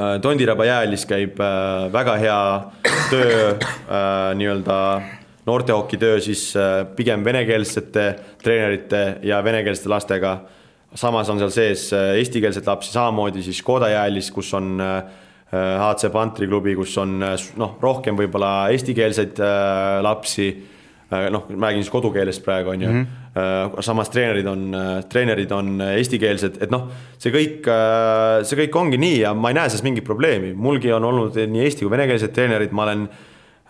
äh Tondiraba jäähallis käib äh, väga hea töö äh, nii-öelda noortehokitöö siis äh, pigem venekeelsete treenerite ja venekeelsete lastega. Samas on seal sees äh, eestikeelseid lapsi, samamoodi siis Škoda jäähallis, kus on HC Pantri klubi, kus on noh, rohkem võib-olla eestikeelseid lapsi noh, räägin siis kodukeelest praegu on ju mm, -hmm. samas treenerid on, treenerid on eestikeelsed, et noh, see kõik, see kõik ongi nii ja ma ei näe selles mingit probleemi, mulgi on olnud nii eesti kui venekeelsed treenerid, ma olen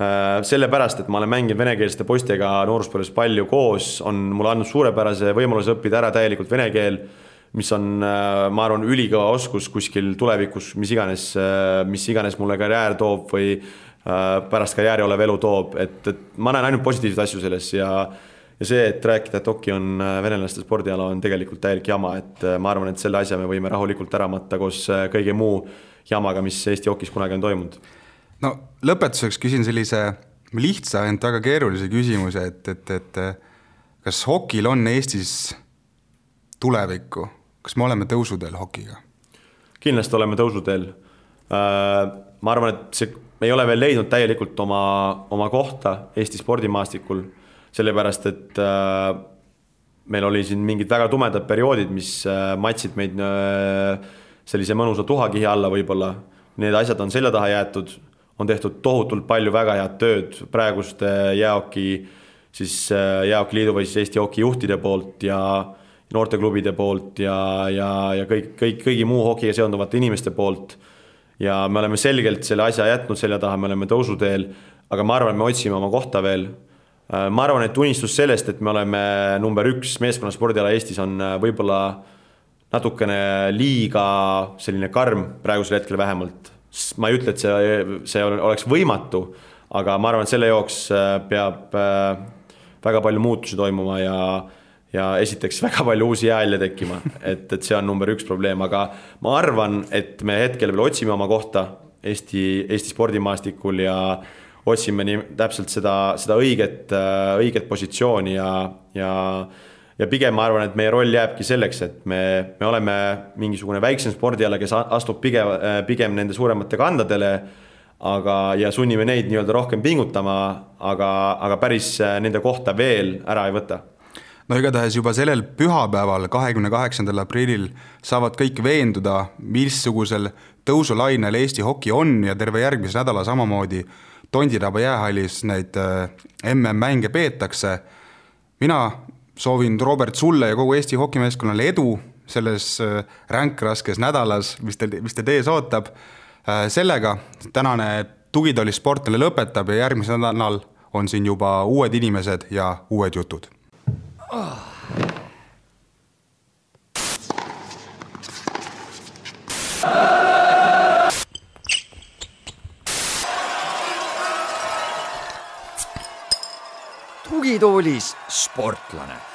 sellepärast, et ma olen mänginud venekeelsete poistega nooruspõlves palju koos, on mulle andnud suurepärase võimaluse õppida ära täielikult vene keel, mis on, ma arvan, ülikõva oskus kuskil tulevikus, mis iganes, mis iganes mulle karjäär toob või Äh, pärast karjääri olev elu toob, et, et ma näen ainult positiivseid asju selles ja ja see, et rääkida, et hoki on äh, venelaste spordiala, on tegelikult täielik jama, et äh, ma arvan, et selle asja me võime rahulikult ära matta koos kõige muu jamaga, mis Eesti hokis kunagi on toimunud. No lõpetuseks küsin sellise lihtsa, ent väga keerulise küsimuse, et, et, et kas hokil on Eestis tulevikku, kas me oleme tõusuteel hokiga? kindlasti oleme tõusuteel. ma arvan, et see me ei ole veel leidnud täielikult oma, oma kohta Eesti spordimaastikul, sellepärast et äh, meil oli siin mingid väga tumedad perioodid, mis äh, matsid meid äh, sellise mõnusa tuhakihi alla võib-olla. Need asjad on selja taha jäetud, on tehtud tohutult palju väga head tööd praeguste jäähoki, siis äh, Jäähokiliidu või siis Eesti Hoki juhtide poolt ja noorteklubide poolt ja, ja, ja kõik, kõik, kõigi muu hokiga seonduvate inimeste poolt ja me oleme selgelt selle asja jätnud selja taha, me oleme tõusuteel, aga ma arvan, me otsime oma kohta veel. Äh, ma arvan, et unistus sellest, et me oleme number üks meeskonnaspordiala Eestis on äh, võib-olla natukene liiga selline karm praegusel hetkel vähemalt. Ma ei ütle, et see, see oleks võimatu, aga ma arvan, et selle jaoks äh, peab väga palju muutusi toimuma ja ja esiteks väga palju uusi jäähalje tekkima, et, et see on number üks probleem, aga ma arvan, et me hetkel veel otsime oma kohta Eesti, Eesti spordimaastikul ja otsime nii täpselt seda, seda õiget, õiget positsiooni ja, ja ja pigem ma arvan, et meie roll jääbki selleks, et me, me oleme mingisugune väiksem spordiala, kes astub pigem, pigem nende suuremate kandadele, aga, ja sunnime neid nii-öelda rohkem pingutama, aga, aga päris nende kohta veel ära ei võta no igatahes juba sellel pühapäeval, kahekümne kaheksandal aprillil saavad kõik veenduda, missugusel tõusulainel Eesti hoki on ja terve järgmise nädala samamoodi Tondiraba jäähallis neid äh, MM-mänge peetakse. mina soovin, Robert, sulle ja kogu Eesti hokimeeskonnale edu selles äh, ränkraskes nädalas, mis teil, mis teid ees ootab. Äh, sellega tänane Tugitooli sportlane lõpetab ja järgmisel nädalal on siin juba uued inimesed ja uued jutud tugitoolis sportlane